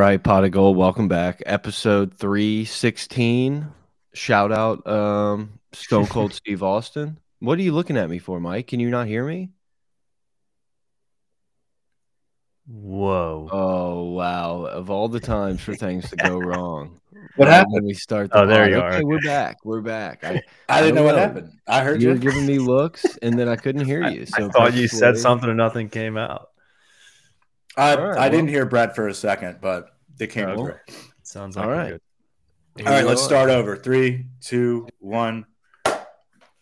All right, Pot of Gold, welcome back. Episode 316. Shout out um Stone Cold Steve Austin. What are you looking at me for, Mike? Can you not hear me? Whoa. Oh wow. Of all the times for things to go wrong. What right happened? When we start the Oh, there pod. you are. Okay, we're back. We're back. I, I didn't know what know. happened. I heard you you. were giving me looks and then I couldn't hear you. So I thought you said something and nothing came out. I, All right, I didn't hear Brett for a second, but it came Okay. through. Sounds like All a right. good Here All right, we let's start over. Three, two, one.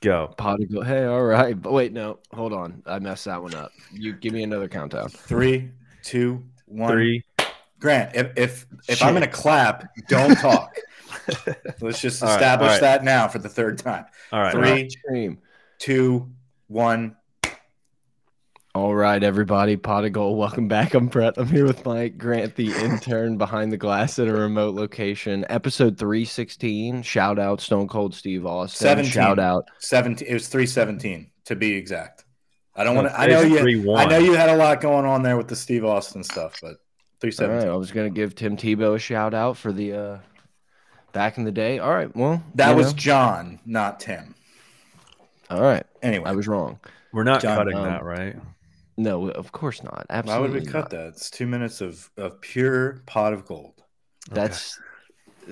go. Pot go. Hey, all right. But wait, no, hold on. I messed that one up. You give me another countdown. Three, two, one. Three. Grant, if if if I'm gonna clap, don't talk. Let's just All right, establish all right. that now for the third time. All right. Three. Stream. Two, one. All right, everybody. Pot of Gold. Welcome back. I'm Brett. I'm here with Mike Grant, the intern behind the glass at a remote location. Episode 316. Shout out Stone Cold Steve Austin. 17. Shout out. Seventeen. It was three seventeen to be exact. I don't No, want to. I know you. 3-1. I know you had a lot going on there with the Steve Austin stuff, but 317. All right. I was going to give Tim Tebow a shout out for the uh, back in the day. All right. Well, That was know. John, not Tim. all right. Anyway, I was wrong. We're not John, cutting um, that, right? No, of course not. Absolutely. why would we cut not. that? It's two minutes of of pure pot of gold. That's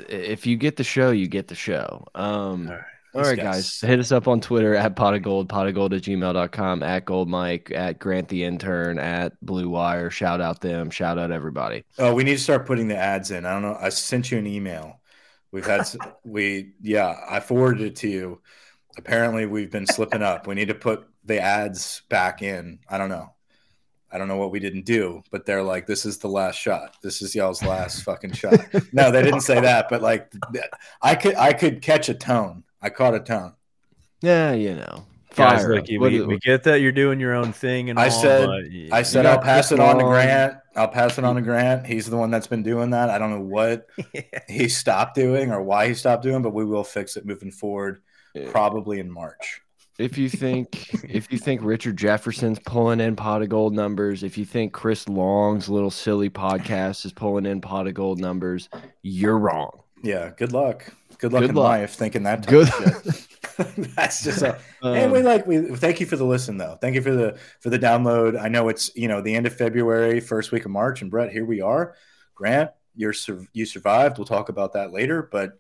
if you get the show, you get the show. Um, All right. All These right, guys guys. Hit us up on Twitter at pot of gold, pot of gold at gmail.com, at gold mike, at grant the intern, at blue wire. Shout out them. Shout out everybody. Oh, we need to start putting the ads in. I don't know. I sent you an email. We've had we yeah. I forwarded it to you. Apparently, we've been slipping up. We need to put the ads back in. I don't know. I don't know what we didn't do, but they're like, "This is the last shot. This is y'all's last fucking shot." No, they didn't say that, but like, I could I could catch a tone. I caught a tone. Yeah, you know. Guys, Fire. look, we, we get that you're doing your own thing and I all, said- but y- I said got I'll pass it on to Grant. I'll pass it on to Grant. He's the one that's been doing that. I don't know what he stopped doing or why he stopped doing, but we will fix it moving forward, Yeah. probably in March. If you think if you think Richard Jefferson's pulling in pot of gold numbers, if you think Chris Long's little silly podcast is pulling in pot of gold numbers, you're wrong. Yeah, good luck. Good luck Good in luck. life thinking that Good. that's just a, and we Um, like we thank you for the listen though. Thank you for the for the download. I know it's you know the end of February, first week of March, and Brett, here we are. Grant, you're sur- you survived. We'll talk about that later, but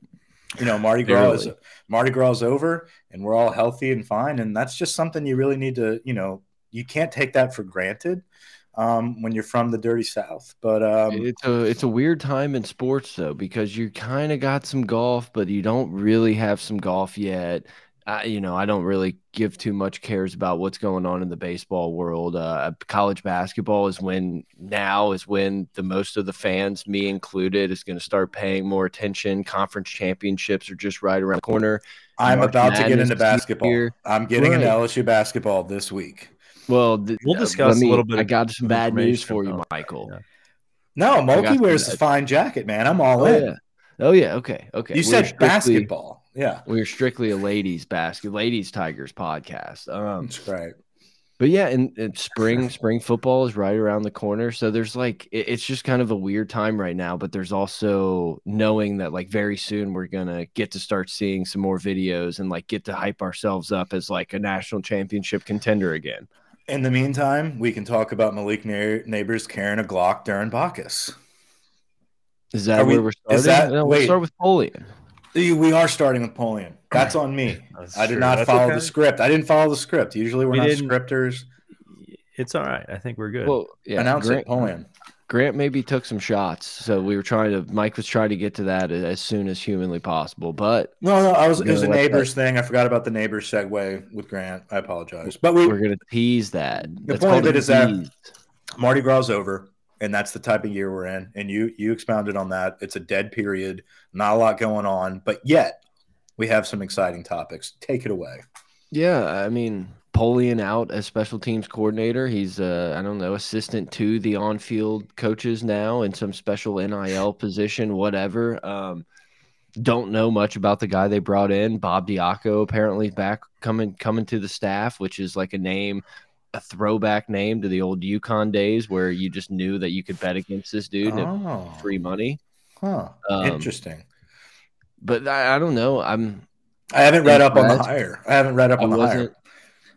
you know Mardi Gras is Mardi Gras is over, and we're all healthy and fine, and that's just something you really need to you know you can't take that for granted um, when you're from the dirty South. But um, it's a it's a weird time in sports though because you kind of got some golf, but you don't really have some golf yet. I, you know, I don't really give too much cares about what's going on in the baseball world. Uh, college basketball is when now is when the most of the fans, me included, is going to start paying more attention. Conference championships are just right around the corner. I'm March about to get into basketball. here. I'm getting into LSU basketball this week. Well, th- We'll uh, discuss let me- a little bit I got some bad news for you, Michael. yeah. No, got Mulkey wears a fine jacket, man. I'm all Oh in. yeah. Oh yeah. Okay. Okay. You We're said strictly- basketball. Yeah, We're strictly a ladies basket, ladies Tigers podcast. Um, that's right. but yeah, and, and spring spring football is right around the corner, so there's like it- it's just kind of a weird time right now. But there's also knowing that like very soon we're gonna get to start seeing some more videos and like get to hype ourselves up as like a national championship contender again. In the meantime, we can talk about Malik Na- Nabers carrying a Glock during Bacchus. Is that Are where we're starting? is that- No, we'll wait. start with Polian. We are starting with Polian. That's on me. That's I did true. not That's follow okay. the script. I didn't follow the script. Usually we're We not didn't- scripters. It's all right. I think we're good. Well, yeah, Announce Grant, it, Polian. Grant maybe took some shots, so we were trying to. Mike was trying to get to that as soon as humanly possible, but No, no, I was. It was a We're Nabers thing. I forgot about the Nabers segue with Grant. I apologize. But we we're gonna tease that. That's point of called it a is that- tease. Mardi Gras is over, and that's the type of year we're in. And you you expounded on that. It's a dead period, not a lot going on, but yet we have some exciting topics. Take it away. Yeah, I mean, Polian out as special teams coordinator. He's uh, I don't know, assistant to the on-field coaches now in some special NIL position, whatever. Um, don't know much about the guy they brought in. Bob Diaco apparently back coming coming to the staff, which is like a name a throwback name to the old UConn days where you just knew that you could bet against this dude and Oh, it free money. huh. Um, Interesting. But I, I don't know. I'm I haven't read up on the hire. I haven't read up I on the hire.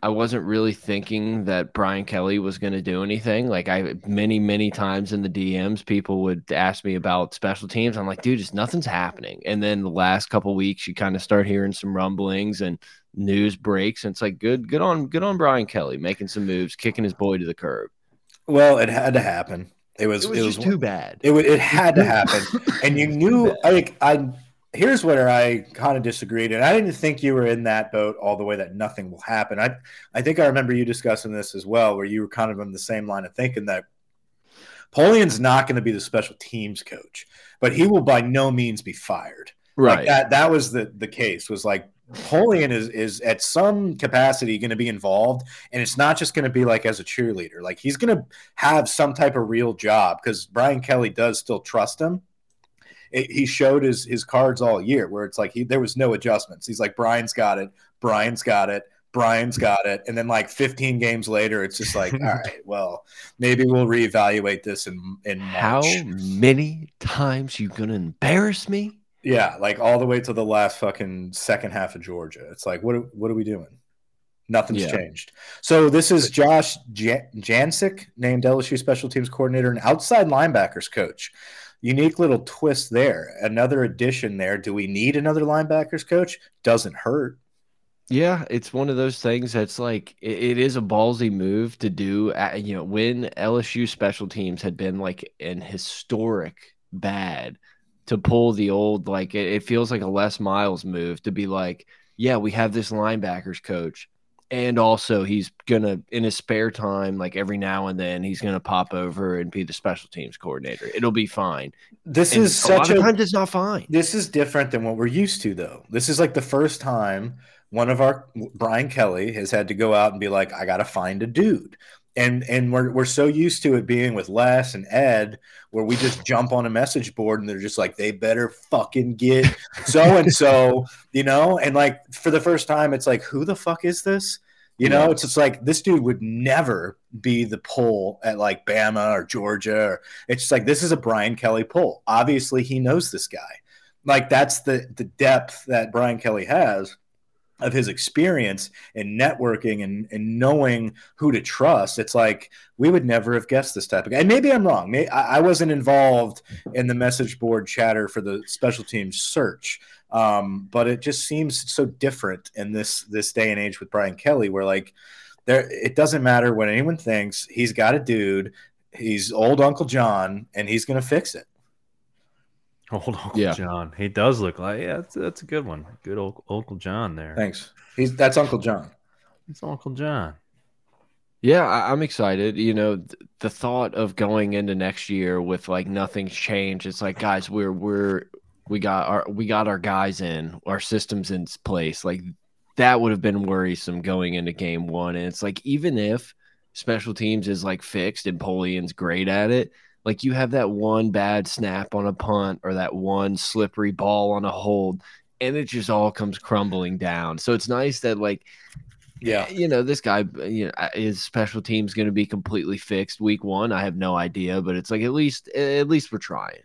I wasn't really thinking that Brian Kelly was going to do anything. Like I many many times in the DMs people would ask me about special teams. I'm like, dude, just nothing's happening. And then the last couple weeks you kind of start hearing some rumblings and news breaks and it's like good good on good on Brian Kelly making some moves, kicking his boy to the curb. Well, it had to happen. It was. It was, just too bad. It, it had to happen, and you knew. Like I, here's where I kind of disagreed, and I didn't think you were in that boat all the way that nothing will happen. I, I think I remember you discussing this as well, where you were kind of on the same line of thinking that Polian's not going to be the special teams coach, but he will by no means be fired. Like right. that. That was the the case. Was like Polian is is at some capacity going to be involved, and it's not just going to be like as a cheerleader. Like he's going to have some type of real job because Brian Kelly does still trust him. It, he showed his his cards all year, where it's like he there was no adjustments. He's like Brian's got it, Brian's got it, Brian's got it, and then like 15 games later, it's just like, all right, well, maybe we'll reevaluate this in in How many times you going to embarrass me? Yeah, like all the way to the last fucking second half of Georgia. It's like, what are- what are we doing? Nothing's Yeah. changed. So this is Josh Jan- Jancic, named LSU special teams coordinator and outside linebackers coach. Unique little twist there. Another addition there. Do we need another linebackers coach? Doesn't hurt. Yeah, it's one of those things that's like it, it is a ballsy move to do. uh, You know, when LSU special teams had been like an historic bad to pull the old like it, it feels like a Les Miles move to be like, yeah, we have this linebackers coach, and also he's gonna in his spare time, like every now and then, he's gonna pop over and be the special teams coordinator. It'll be fine. This And is a lot such of a times it's not fine. this is different than what we're used to though this is like the first time one of our brian kelly has had to go out and be like i gotta find a dude and and we're, we're so used to it being with les and ed where we just jump on a message board and they're just like they better fucking get so and so you know and like for the first time it's like who the fuck is this you know Yeah. it's just like this dude would never be the pull at like bama or georgia or it's just like this is a Brian Kelly pull. Obviously, he knows this guy. Like that's the the depth that Brian Kelly has of his experience in networking and, and knowing who to trust. It's like we would never have guessed this type of guy. And maybe I'm wrong. May I, I wasn't involved in the message board chatter for the special teams search. Um, but it just seems so different in this this day and age with Brian Kelly, where like there it doesn't matter what anyone thinks. He's got a dude he's old Uncle John, and he's going to fix it. Old Uncle Yeah. John. He does look like yeah. That's, that's a good one. Good old Uncle John there. Thanks. He's that's Uncle John. It's Uncle John. Yeah, I, I'm excited. You know, th- the thought of going into next year with like nothing's changed. It's like, guys, we're we're we got our we got our guys in, our systems in place. Like that would have been worrisome going into game one. And it's like even if special teams is like fixed and Polian's great at it, like you have that one bad snap on a punt or that one slippery ball on a hold, and it just all comes crumbling down. So it's nice that like Yeah. you know, this guy, you know, his special team's going to be completely fixed week one. I have no idea, but it's like at least, at least we're trying.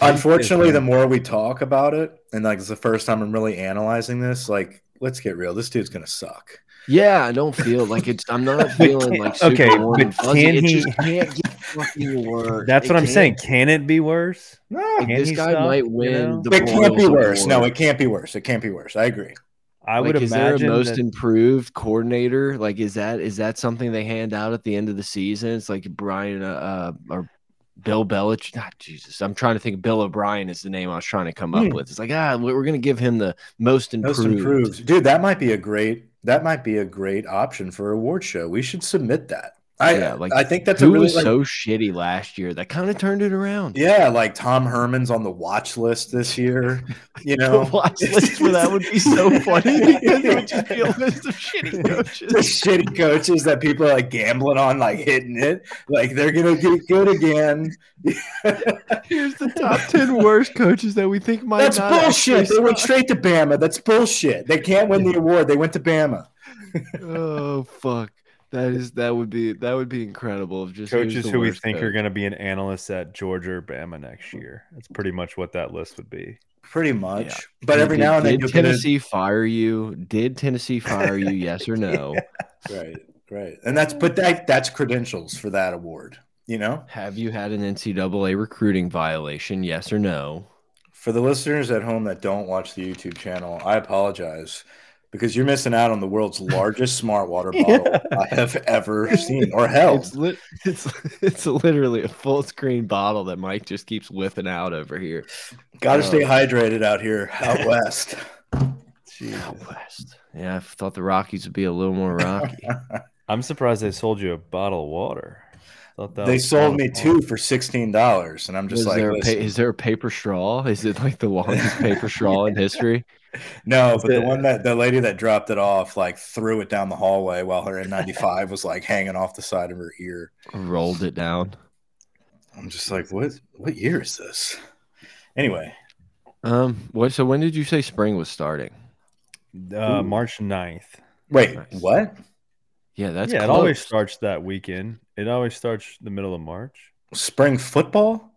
Unfortunately, the more we talk about it, and like it's the first time I'm really analyzing this, like let's get real. This dude's gonna suck. Yeah, I don't feel like it's. I'm not feeling like super okay, warm but and fuzzy. can it he- just can't get fucking worse. That's It what I'm saying. Can it be worse? No, Like, this guy suck, might you win know? the it can't be Broyles worse. No, it can't be worse. It can't be worse. I agree. I like, would is there a imagine most that- improved coordinator? Like, is that is that something they hand out at the end of the season? It's like Brian uh, uh or Bill Belichick. Not Jesus. I'm trying to think. Bill O'Brien is the name I was trying to come up Hmm. with. It's like ah, we- we're gonna give him the most improved. Most improved, dude. That might be a great. That might be a great option for a award show. We should submit that. I Yeah, like, I think that's a Who really was like, so shitty last year that kind of turned it around? yeah, like Tom Herman's on the watch list this year. You know, watch list for that would be so funny because it would just be a list of shitty the coaches. shitty coaches that people are like gambling on, like hitting it. Like they're gonna get good again. Here's the top ten worst coaches that we think might That's bullshit. They went straight to Bama. That's bullshit. They can't win the award. They went to Bama. Oh fuck, That is that would be that would be incredible. If just Coaches who we worst think are going to be an analyst at Georgia or Bama next year. That's pretty much what that list would be. Pretty much. Yeah. But every Did- now and then did you'll get a- Tennessee fire you? Did Tennessee fire you? Yes or no? right, right, and that's but that that's credentials for that award. You know, Have you had an NCAA recruiting violation? Yes or no? for the listeners at home that don't watch the YouTube channel, I apologize because you're missing out on the world's largest smart water bottle I have ever seen or held. It's lit. It's it's literally a full screen bottle that Mike just keeps whipping out over here. Got to um, stay Oh. hydrated out here out west. Out west. Yeah, I thought the Rockies would be a little more rocky. I'm surprised they sold you a bottle of water. They sold me kind two for sixteen dollars, and I'm just is, like, there pa- is there a paper straw? Is it like the longest paper straw in history? No. But the one that the lady that dropped it off like threw it down the hallway while her N95 was like hanging off the side of her ear. Rolled it down. I'm just like, what? What year is this? Anyway, Um, what? So when did you say spring was starting? Uh, Ooh. March 9th. wait, Nice. what? Yeah, that's yeah, it always starts that weekend. It always starts the middle of March. Spring football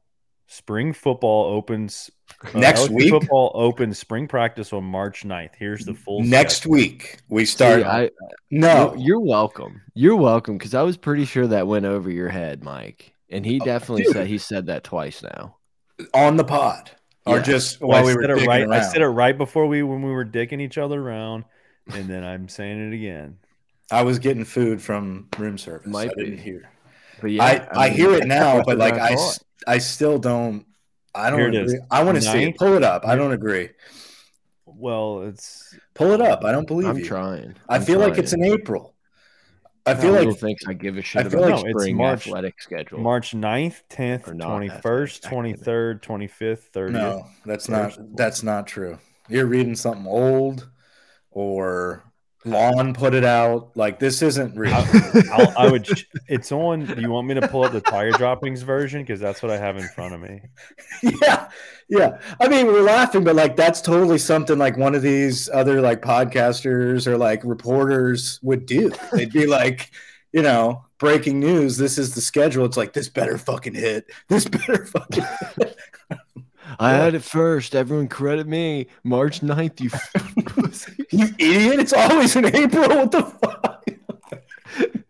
Spring football opens Uh, next LSU week? Football opens spring practice on March 9th. Here's the full Next schedule. week we See, start. I, no, you're, you're welcome. You're welcome because I was pretty sure that went over your head, Mike. And he oh, definitely dude. said he said that twice now. on the pod or Yeah. just Well, while I we were said it dicking right. I said it right before we when we were dicking each other around, and then I'm saying it again. I was getting food from room service. Might I didn't be. hear. But yeah, I, I, mean, hear it now, but like I, I s- I still don't. I don't Here it is. agree. I want to see it. Pull it up. I don't agree. Well, it's Pull it up. I don't believe I'm you. trying. I I'm feel like it's in. April. I feel Little like thinks I give a shit I feel about like- the No, it's spring March- athletic schedule. March 9th, 10th, 21st, 23rd, 25th, 30th. no, that's There's- not that's not true. You're reading something old, or Lawn put it out. Like this isn't real. I'll, I would. It's on. Do you want me to pull up the Tiger Droppings version? Because that's what I have in front of me. yeah, yeah. I mean, we're laughing, but like that's totally something like one of these other like podcasters or like reporters would do. They'd be like, you know, breaking news. This is the schedule. It's like this better fucking hit. This better fucking. Hit. I had it first. Everyone credit me. March 9th, you. You idiot! It's always in April. What the fuck?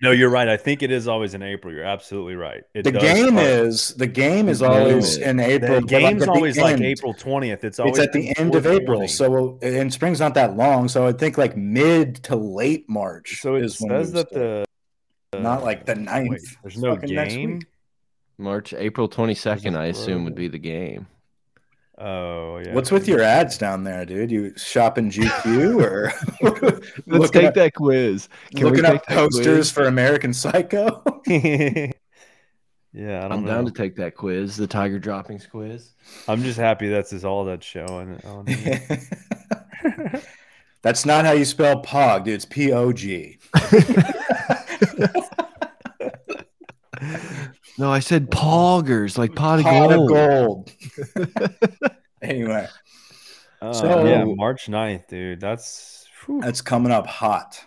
No, you're right. I think it is always in April. You're absolutely right. It The does game start- is the game is The always is- in April. the but, like, game's the always like. April 20th. It's always It's at the end of April, so and spring's not that long. So I think like mid to late March. so it is when says that start. the not like the 9th. wait, there's no fucking next game. week. March, April 22nd, I assume, would be the game. Oh yeah. What's with your ads down there, dude? You shopping GQ or Let's take up, that quiz. Can we looking take up posters for American Psycho? yeah, I don't I'm know. down to take that quiz, the Tiger Droppings quiz. I'm just happy that's is all that's showing. On. That's not how you spell POG, dude. It's P O G. No, I said poggers, like pot of Pot gold. of gold. anyway, Uh, So- yeah, March 9th, dude. That's whew. that's coming up hot.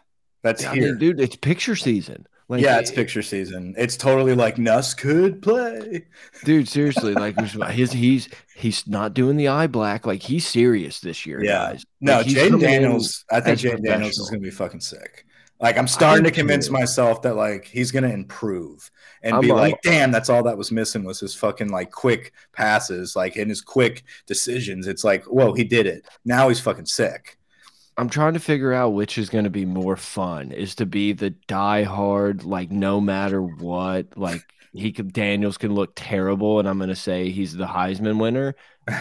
That's I here. mean, dude, it's picture season. Like, yeah, it's picture season. It's totally like Nuss could play. dude. Seriously, like his, he's he's not doing the eye black. Like he's serious this year, Yeah. guys. No, Like, Jayden Daniels. I think as Jayden Daniels is going to be fucking sick. Like I'm starting to convince too. myself that like he's going to improve and I'm- be like, damn, that's all that was missing was his fucking like quick passes, like in his quick decisions. It's like, whoa, he did it. Now he's fucking sick. I'm trying to figure out which is going to be more fun. Is to be the die hard, like no matter what, like he could Daniels can look terrible, and I'm going to say he's the Heisman winner,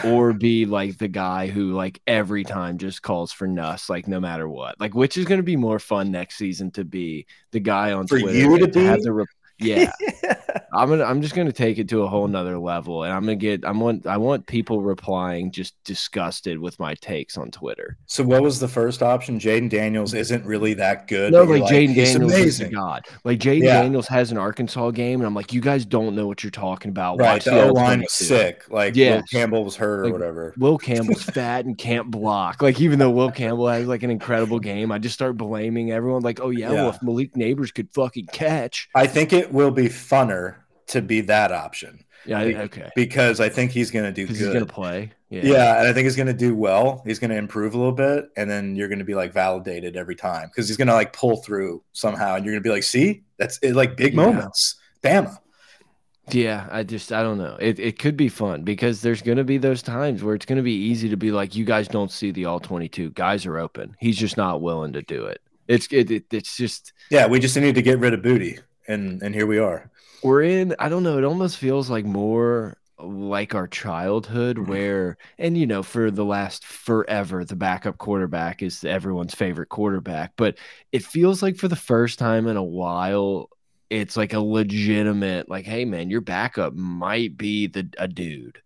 or be like the guy who like every time just calls for Nuss, like no matter what. Like which is going to be more fun next season to be the guy on For Twitter you to and have the re- Yeah, I'm gonna. I'm just gonna take it to a whole nother level, and I'm gonna get. I want. I want people replying just disgusted with my takes on Twitter. So what was the first option? Jayden Daniels isn't really that good. No, you're like Jayden Daniels is amazing. god. Like Jayden Yeah. Daniels has an Arkansas game, and I'm like, you guys don't know what you're talking about. Right, Watch the O line was sick. Like yeah, Will Campbell was hurt or whatever. Will Campbell's fat and can't block. Like even though Will Campbell has like an incredible game, I just start blaming everyone. Like, oh yeah, Yeah. well if Malik Nabers could fucking catch, I think it will be funner to be that option yeah, okay, because I think he's going to do good. he's gonna play. Yeah, Yeah, and I think he's going to do well. He's going to improve a little bit, and then you're going to be like validated every time because he's going to like pull through somehow, and you're going to be like, "See, that's it, like big Yeah. moments." Bama. Yeah, I just I don't know. It it could be fun because there's gonna be those times where it's gonna be easy to be like, you guys don't see the all twenty two. Guys are open. He's just not willing to do it. It's it, it it's just Yeah, we just need to get rid of Booty, and and here we are. we're in i don't know it almost feels like more like our childhood mm-hmm. where and you know for the last forever the backup quarterback is everyone's favorite quarterback but it feels like for the first time in a while it's like a legitimate like hey man your backup might be the a dude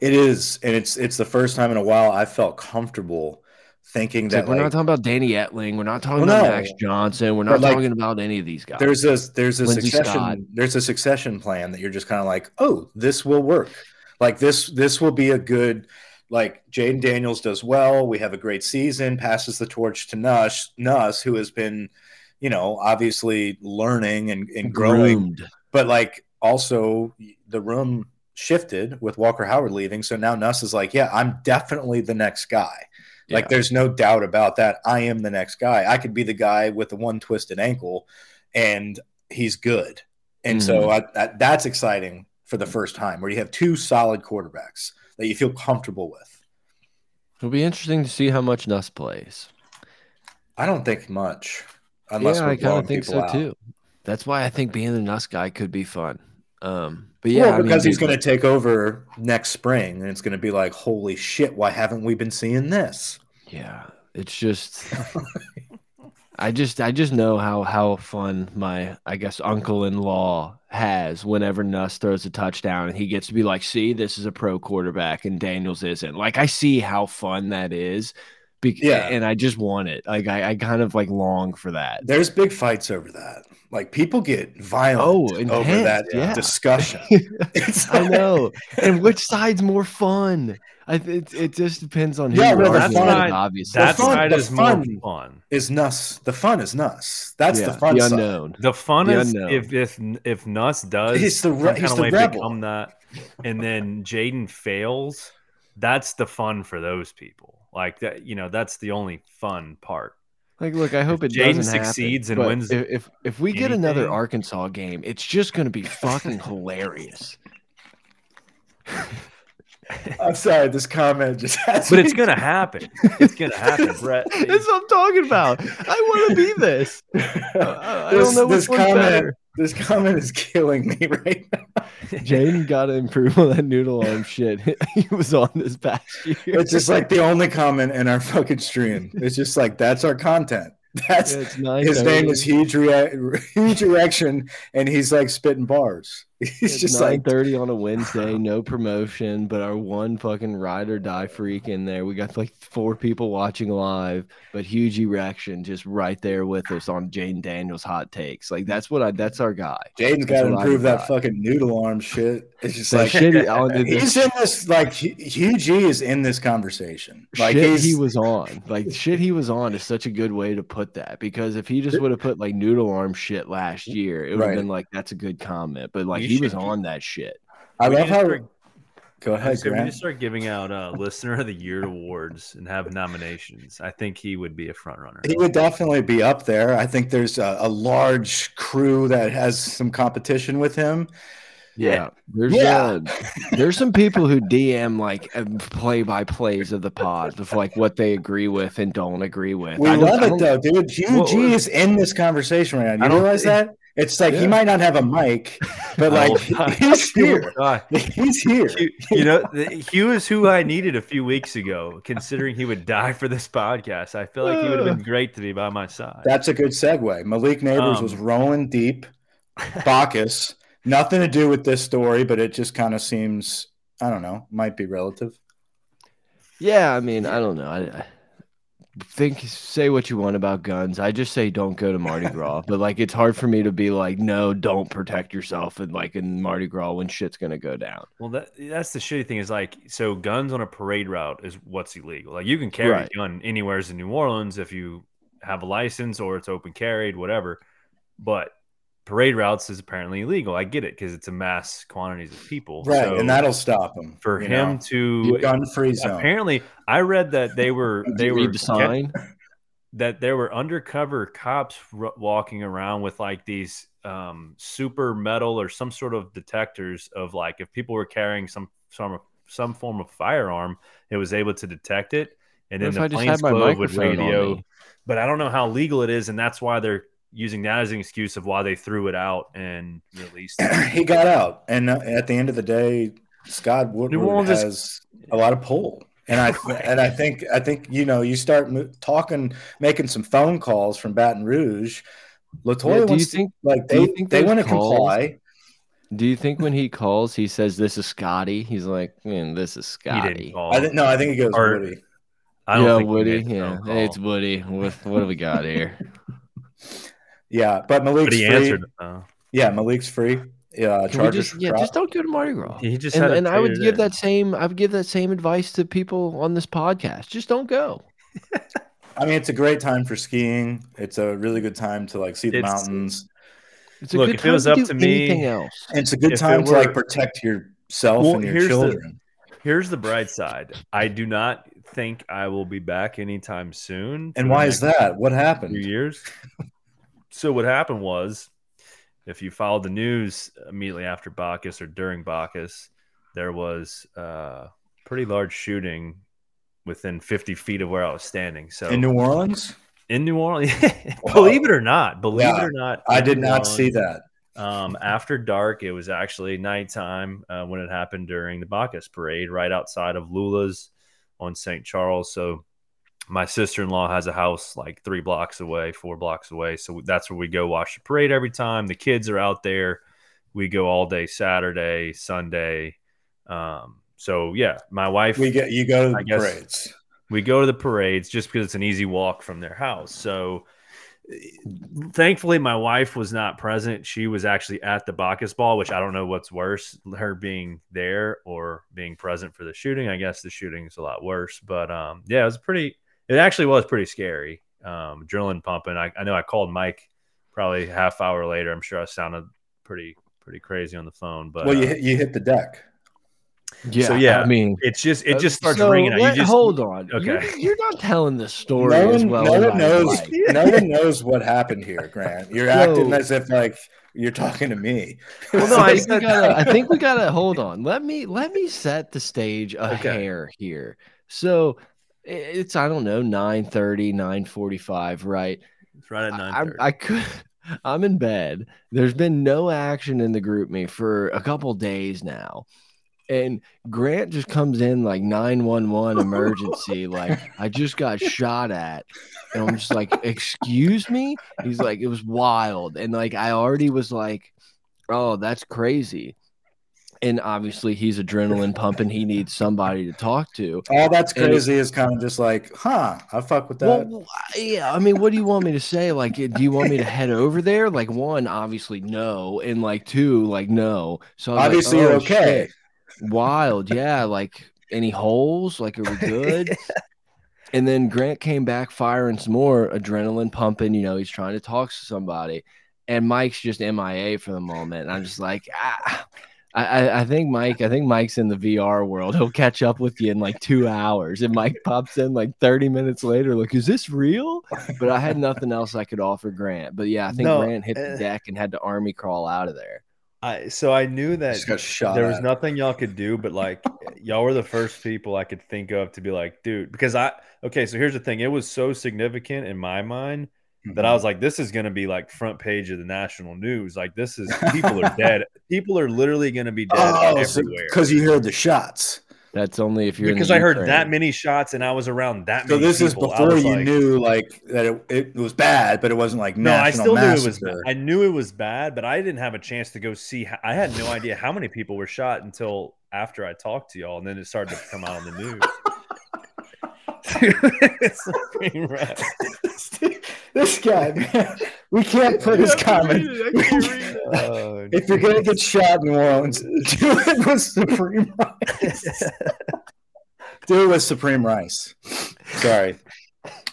It is, and it's it's the first time in a while I felt comfortable thinking It's that like, we're like, not talking about Danny Etling. We're not talking Well, about no. Max Johnson. We're not like, talking about any of these guys. there's a there's a Lindsey succession Scott. there's a succession plan that you're just kind of like oh this will work like this this will be a good like Jayden Daniels does well we have a great season passes the torch to Nuss Nuss who has been you know obviously learning and, and growing groomed. but like also the room shifted with Walker Howard leaving so now Nuss is like yeah I'm definitely the next guy like there's no doubt about that. I am the next guy. I could be the guy with the one twisted ankle, and he's good. And so I, that, that's exciting for the first time where you have two solid quarterbacks that you feel comfortable with. It'll be interesting to see how much Nuss plays. I don't think much, unless yeah, I kind of think so out. too. That's why I think being the Nuss guy could be fun. Um, but yeah, well, I mean, because he's going to take over next spring, and it's going to be like, holy shit, why haven't we been seeing this? Yeah, it's just I just I just know how how fun my I guess uncle in law has whenever Nuss throws a touchdown and he gets to be like, see, this is a pro quarterback and Daniels isn't. Like I see how fun that is. Be- Yeah. and I just want it. Like I, I kind of like long for that. There's big fights over that. Like people get violent Oh, over that yeah. discussion. It's I know. and which side's more fun? I th- it, it just depends on who Yeah, you're well, the arguing fun- obviously. That fun- side the is more fun- fun. is Nuss. The fun is Nuss. That's Yeah, the fun the side. unknown. The fun The is unknown. if if if Nuss does He's the re- he's the rebel. become that, and then Jayden fails, that's the fun for those people. Like that, you know, that's the only fun part. Like, look, I hope it Jayden doesn't happen, succeeds and wins If if, if we get another Arkansas game, it's just going to be fucking hilarious. I'm sorry, this comment just has But it's gonna happen. It's gonna happen, Brett. That's what I'm talking about. I want to be this. I, this, don't know this comment. better. This comment is killing me right now. Jayden got to improve on that noodle arm shit. he was on this past year. It's just like the only comment in our fucking stream. It's just like that's our content. That's Yeah, his name is huge rea- huge erection, and he's like spitting bars. It's just nine like thirty on a Wednesday, no promotion, but our one fucking ride or die freak in there. We got like four people watching live, but huge erection just right there with us on Jane Daniels hot takes. Like that's what I that's our guy. Jayden's got to improve that fucking noodle arm shit. It's just like shit he- on the, the he's in this like Hugh G is in this conversation. Like shit he was on. Like shit he was on is such a good way to put that because if he just would have put like noodle arm shit last year, it would have Right. been like that's a good comment. But like You he was on that shit. I We love how. start- Go I ahead, said we need to start giving out uh, listener of the year awards and have nominations. I think he would be a front runner. He would definitely be up there. I think there's a, a large crew that has some competition with him. Yeah, there's Yeah. uh, there's some people who DM like play by plays of the pod of like what they agree with and don't agree with. We I don't- love it though, dude. Hugh Well, G is in this conversation right now. I You don't realize think- that? It's like he might not have a mic, but like will he's here. die. He's here. Hugh- you know, the, Hugh is who I needed a few weeks ago, considering he would die for this podcast. I feel like he would have been great to be by my side. That's a good segue. Malik Nabers was Um, rolling deep Bacchus. Nothing to do with this story, but it just kind of seems I don't know, might be relative. Yeah, I mean, I don't know. I, I think say what you want about guns. I just say don't go to Mardi Gras, but like it's hard for me to be like, no, don't protect yourself and like in Mardi Gras when shit's gonna go down. Well, that that's the shitty thing is like, so guns on a parade route is what's illegal. Like you can carry Right. a gun anywheres in New Orleans if you have a license or it's open carried, whatever. But parade routes is apparently illegal. I get it because it's a mass quantities of people. Right, So and that'll stop him for him know? to gun free zone. apparently, I read that they were they were read the sign. that there were undercover cops r- walking around with like these um, super metal or some sort of detectors of like if people were carrying some some some form of firearm, it was able to detect it, and then the I just had my plainclothes would radio. But I don't know how legal it is, and that's why they're using that as an excuse of why they threw it out and released it. he got out, and uh, at the end of the day, Scott Woodward Orleans is- has a lot of pull. And I and I think I think you know you start mo- talking, making some phone calls from Baton Rouge. Latoya Yeah, do you wants to- think- like they think they want to comply. Do you think when he calls, he says this is Scotty? He's like, man, this is He Scotty. didn't. I think no, I think he goes Or- Woody. I don't yeah, think Woody. Yeah, hey, it's. Woody. What, what do we got here? Yeah, but Malik's but he free. answered. Uh, Yeah, Malik's free. Yeah, Can Chargers. just, yeah, just don't go to Mardi Gras. he just And, had. and I would traded give in. that same I would give that same advice to people on this podcast. Just don't go. I mean, it's a great time for skiing. It's a really good time to like see the It's- mountains. It's a Look, good if it time was to up do to me- anything else. And it's a good If it time to like protect yourself Well, and your here's the- children. Here's the bright side. I do not think I will be back anytime soon. And why is that? What Few happened? years. so what happened was, if you followed the news immediately after Bacchus or during Bacchus, there was a pretty large shooting within 50 feet of where I was standing. So In New Orleans? in New Orleans, believe it or not, believe Yeah, it or not, I did New not see that. um, after dark, it was actually nighttime uh, when it happened during the Bacchus parade, right outside of Lula's on St. Charles. So my sister in law has a house like three blocks away, four blocks away. So that's where we go watch the parade every time. The kids are out there. We go all day Saturday, Sunday. Um, so yeah, my wife We get you go to the parades. we go to the parades just because it's an easy walk from their house. So thankfully my wife was not present. She was actually at the Bacchus ball, which I don't know what's worse, her being there or being present for the shooting. I guess the shooting is a lot worse. But um yeah, it was pretty it actually was pretty scary. Um adrenaline pumping. I, I know I called Mike probably a half hour later. I'm sure I sounded pretty pretty crazy on the phone. But well, you uh, hit, you hit the deck. Yeah, So, yeah, I mean, it's just it just starts so ringing out. You let- just hold on. Okay. You're, you're not telling the story No as one, well no one knows. No one knows what happened here, Grant. You're So- acting as if like you're talking to me. Well, no, So I I think, we said- gotta, I think we gotta hold on. Let me let me set the stage a Okay. hair here. So i- it's I don't know 9:30, 9:45, right? it's right at nine I, thirty. I could. I'm in bed. There's been no action in the GroupMe for a couple days now. And Grant just comes in like 911 emergency. like, I just got shot at. And I'm just like, excuse me? He's like, it was wild. And like, I already was like, oh, that's crazy. And obviously, he's adrenaline pumping. He needs somebody to talk to. All that's crazy is kind of just like, huh? I fuck with that. Well, yeah. I mean, what do you want me to say? Like, do you want me to head over there? Like, one, obviously, no, and like two, like, no. So was like, Obviously, you're "Oh, okay. shit. Wild, yeah. Like, any holes? Like, are we good? and then Grant came back firing some more adrenaline pumping. You know, he's trying to talk to somebody, and Mike's just MIA for the moment. And I'm just like, ah. I, I- I think Mike, I think Mike's in the VR world. He'll catch up with you in like two hours. And Mike pops in like 30 minutes later, like, is this real? But I had nothing else I could offer Grant. But yeah, I think No, Grant hit the uh, deck and had to army crawl out of there. I so I knew that shot. there was at. nothing y'all could do, but like y'all were the first people I could think of to be like, dude, because I okay, so here's the thing. It was so significant in my mind that I mm-hmm. was like, this is gonna be like front page of the national news. Like this is people are dead. People are literally gonna be dead oh, everywhere. because you heard the shots. That's only if you're because the I heard that many shots and I was around that So many. this is people. I before you like- knew like that it, it was bad, but it wasn't like No, I national still knew it was. Bad. I knew it was bad, but I didn't have a chance to go see. ho- I had no idea how many people were shot until after I talked to y'all, and then it started to come out on the news. It's a this guy, man, we can't put his comment. Oh, If you're gonna get shot in New Orleans, do it with Supreme Rice. do it with Supreme Rice. Sorry.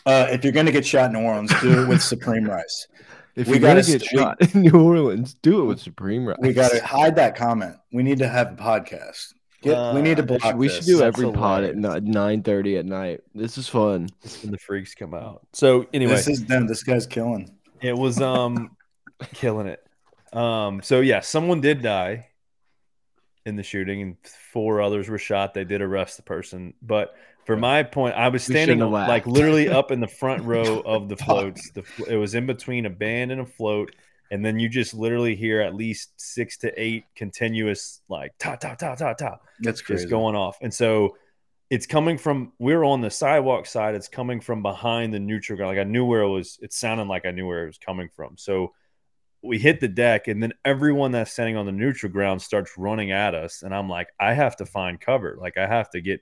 Uh, if you're gonna get shot in New Orleans, do it with Supreme Rice. If we you're gonna gotta get st- shot in New Orleans, do it with Supreme Rice. We gotta hide that comment. We need to have a podcast. Get, we need to Uh, block. We should do every pod at hilarious. nine thirty at night. This is fun. It's when the freaks come out. So anyway, This is no, this guy's killing. it was um killing it. Um, so yeah, someone did die in the shooting, and four others were shot. They did arrest the person, but for my point, I was standing like literally up in the front row of the floats. The it was in between a band and a float, and then you just literally hear at least six to eight continuous like ta ta ta ta ta That's crazy. just going off. And so it's coming from we're on the sidewalk side. It's coming from behind the neutral ground. Like I knew where it was. It sounded like I knew where it was coming from. So we hit the deck, and then everyone that's standing on the neutral ground starts running at us. And I'm like, I have to find cover. Like I have to get,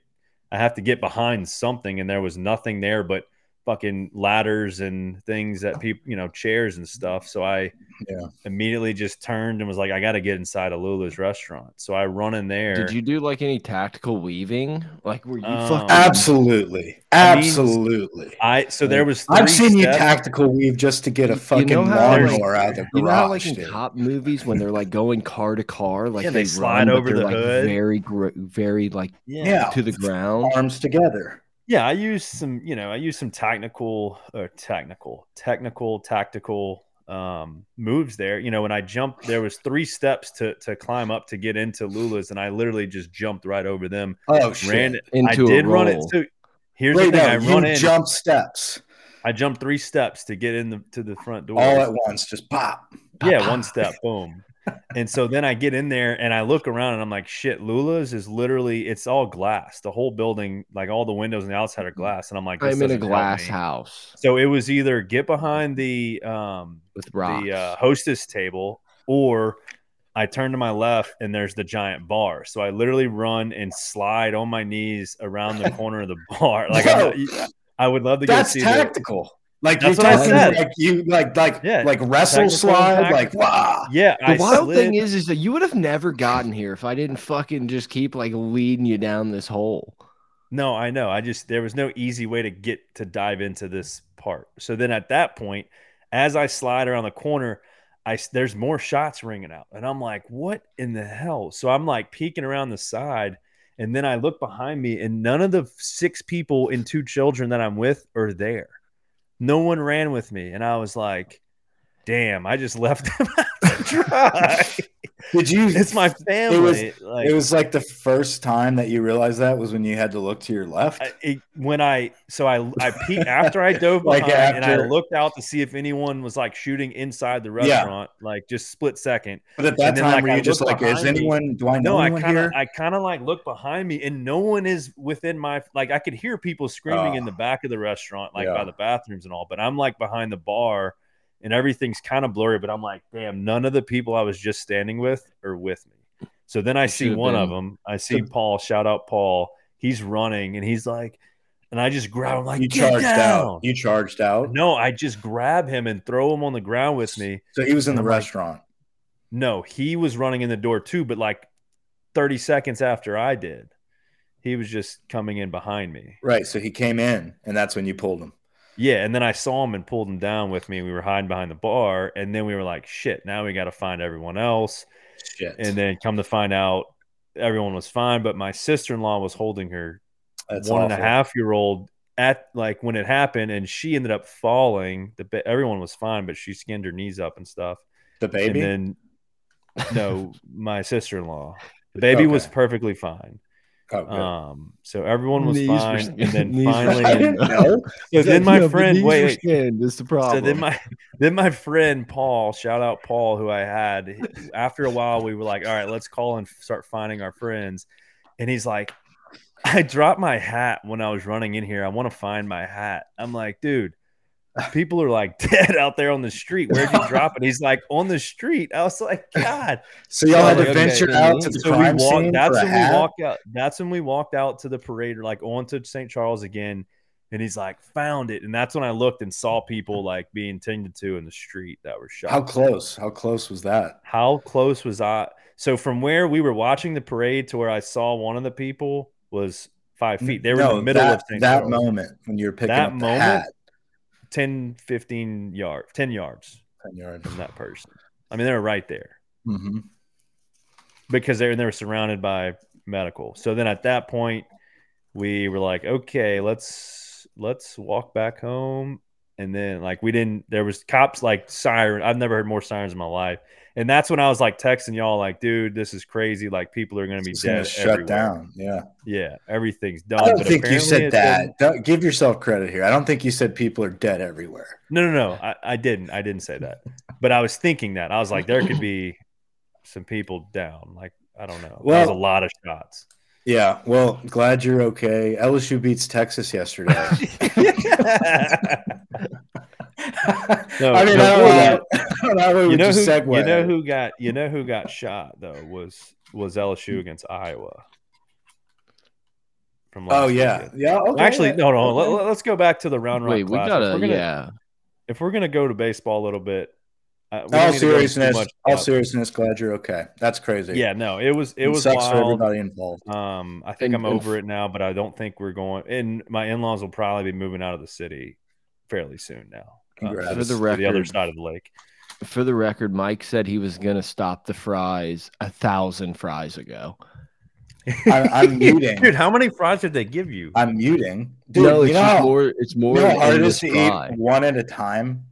I have to get behind something. And there was nothing there but fucking ladders and things that people, you know, chairs and stuff. So I Yeah. immediately just turned and was like, I got to get inside of Lula's restaurant. So I run in there. Did you do like any tactical weaving? Like were you Um, fucking Absolutely, I mean, absolutely. I so there was. I've three seen you tactical weave just to get a You fucking know how, like- lawnmower out of the You know how, like garage. in cop movies when they're like going car to car, like Yeah, they, they slide run, over the like hood. very, very like Yeah. to the ground. Arms together. Yeah, I used some, you know, I used some technical or technical, technical, tactical um moves there. You know, when I jumped, there was three steps to to climb up to get into Lula's, and I literally just jumped right over them. Oh shit! Ran Into I did run it. So here's Wait, the thing: no, I run in. jump steps I jumped three steps to get in the to the front door. all at once. Just pop. yeah, one step, boom. And so then I get in there and I look around and I'm like, shit, Lula's is literally it's all glass. The whole building, like all the windows and the outside are glass. And I'm like, this I'm in a glass house So it was either get behind the um with rocks. the uh, hostess table or I turn to my left and there's the giant bar. So I literally run and slide on my knees around the corner of the bar. Like. I, I would love to go That's see the, tactical. Like That's you're what I talking said. like you like like Yeah, like wrestle slide like wow. yeah. the I wild slid- thing is, is that you would have never gotten here if I didn't fucking just keep like leading you down this hole. No, I know. I just there was no easy way to get to dive into this part. So then at that point, as I slide around the corner, I there's more shots ringing out, and I'm like, "What in the hell?" So I'm like peeking around the side, and then I look behind me, and none of the six people and two children that I'm with are there. No one ran with me, and I was like, "Damn, I just left them out dry." Did you? it's my family. like, It was like the first time that you realized that was when you had to look to your left. I, it, when I so I I peeked after I dove Like behind and I looked out to see if anyone was like shooting inside the Yeah. restaurant, like just split second. but at that and then, time, like, were I you just like, is me. anyone? Do I know No, I kind of? I kind of like looked behind me and no one is within my like I could hear people screaming in Oh. the back of the restaurant, like Yeah. by the bathrooms and all, but I'm like behind the bar and everything's kind of blurry, but I'm like, damn, none of the people I was just standing with are with me. So then I see one of them. I see Paul. Shout out Paul. He's running and he's like, and I just grab him like, you charged down. out. You charged out. No, I just grab him and throw him on the ground with me. So he was in the I'm like- restaurant. No, he was running in the door too, but like 30 seconds after I did, he was just coming in behind me. Right. So he came in, and that's when you pulled him. Yeah, and then I saw him and pulled him down with me. We were hiding behind the bar, and then we were like, "Shit!" Now we got to find everyone else. Shit. And then come to find out, everyone was fine, but my sister in law was holding her that's one and a half year old at like when it happened, and she ended up falling. The ba- everyone was fine, but she skinned her knees up and stuff. The baby. And then, no, my sister in law, the baby was perfectly fine. Oh. Um, so everyone was Knees fine, and then finally, I so then my Yeah, friend, these wait, were wait, is the problem. so then my then my friend Paul, shout out Paul, who I had. After a while, we were like, all right, let's call and start finding our friends. And he's like, I dropped my hat when I was running in here. I want to find my hat. I'm like, dude, people are like dead out there on the street. Where'd you drop it? He's like, on the street. I was like, God. So y'all had like, to venture out to the So we crime walked. scene That's when we walked out. That's when we walked out to the parade, like onto St. Charles again. And he's like, found it. And that's when I looked and saw people like being tended to in the street that were shot. How close? How close was that? How close was I? So from where we were watching the parade to where I saw one of the people was five feet. They were in the middle that, of St. that Charles. moment when you were picking That up the moment? hat. 10, 15 yards, 10 yards 10 yards. from that person. I mean, they were right there Mhm. because they, they were surrounded by medical. So then at that point, we were like, okay, let's let's walk back home. And then like we didn't there was cops like siren. I've never heard more sirens in my life. And that's when I was like texting y'all like, dude, this is crazy. Like people are gonna be It's gonna dead. shut everywhere. down. Yeah. Yeah, everything's done. I don't But think you said that. Don't, give yourself credit here. I don't think you said people are dead everywhere. No, no, no. I, I didn't. I didn't say that. But I was thinking that. I was like, there could be some people down. Like, I don't know. Well, that was a lot of shots. Yeah. Well, glad you're okay. LSU beats Texas yesterday. No, I mean, I don't. That- I know how you know who segue. you know who got you know who got shot though was was LSU against Iowa. From Oh last yeah, weekend. yeah. Okay, Actually, no, no. okay. Let, us go back to the round rock Wait, we classic. gotta if we're gonna, yeah. If we're gonna go to baseball a little bit, uh, we All need to too seriousness, much all depth. seriousness. Glad you're okay. That's crazy. Yeah, no, it was it It was sucks for everybody involved. Um, I think And- I'm and over it now, but I don't think we're going. And my in-laws will probably be moving out of the city fairly soon now. uh, Congrats. to For the to the other side of the lake. For the record, Mike said he was gonna stop the fries a thousand fries ago. I, I'm muting. Dude, how many fries did they give you? I'm muting. Dude, no, it's you know, just how, more. You more know how hard it endless is to fry. eat one at a time.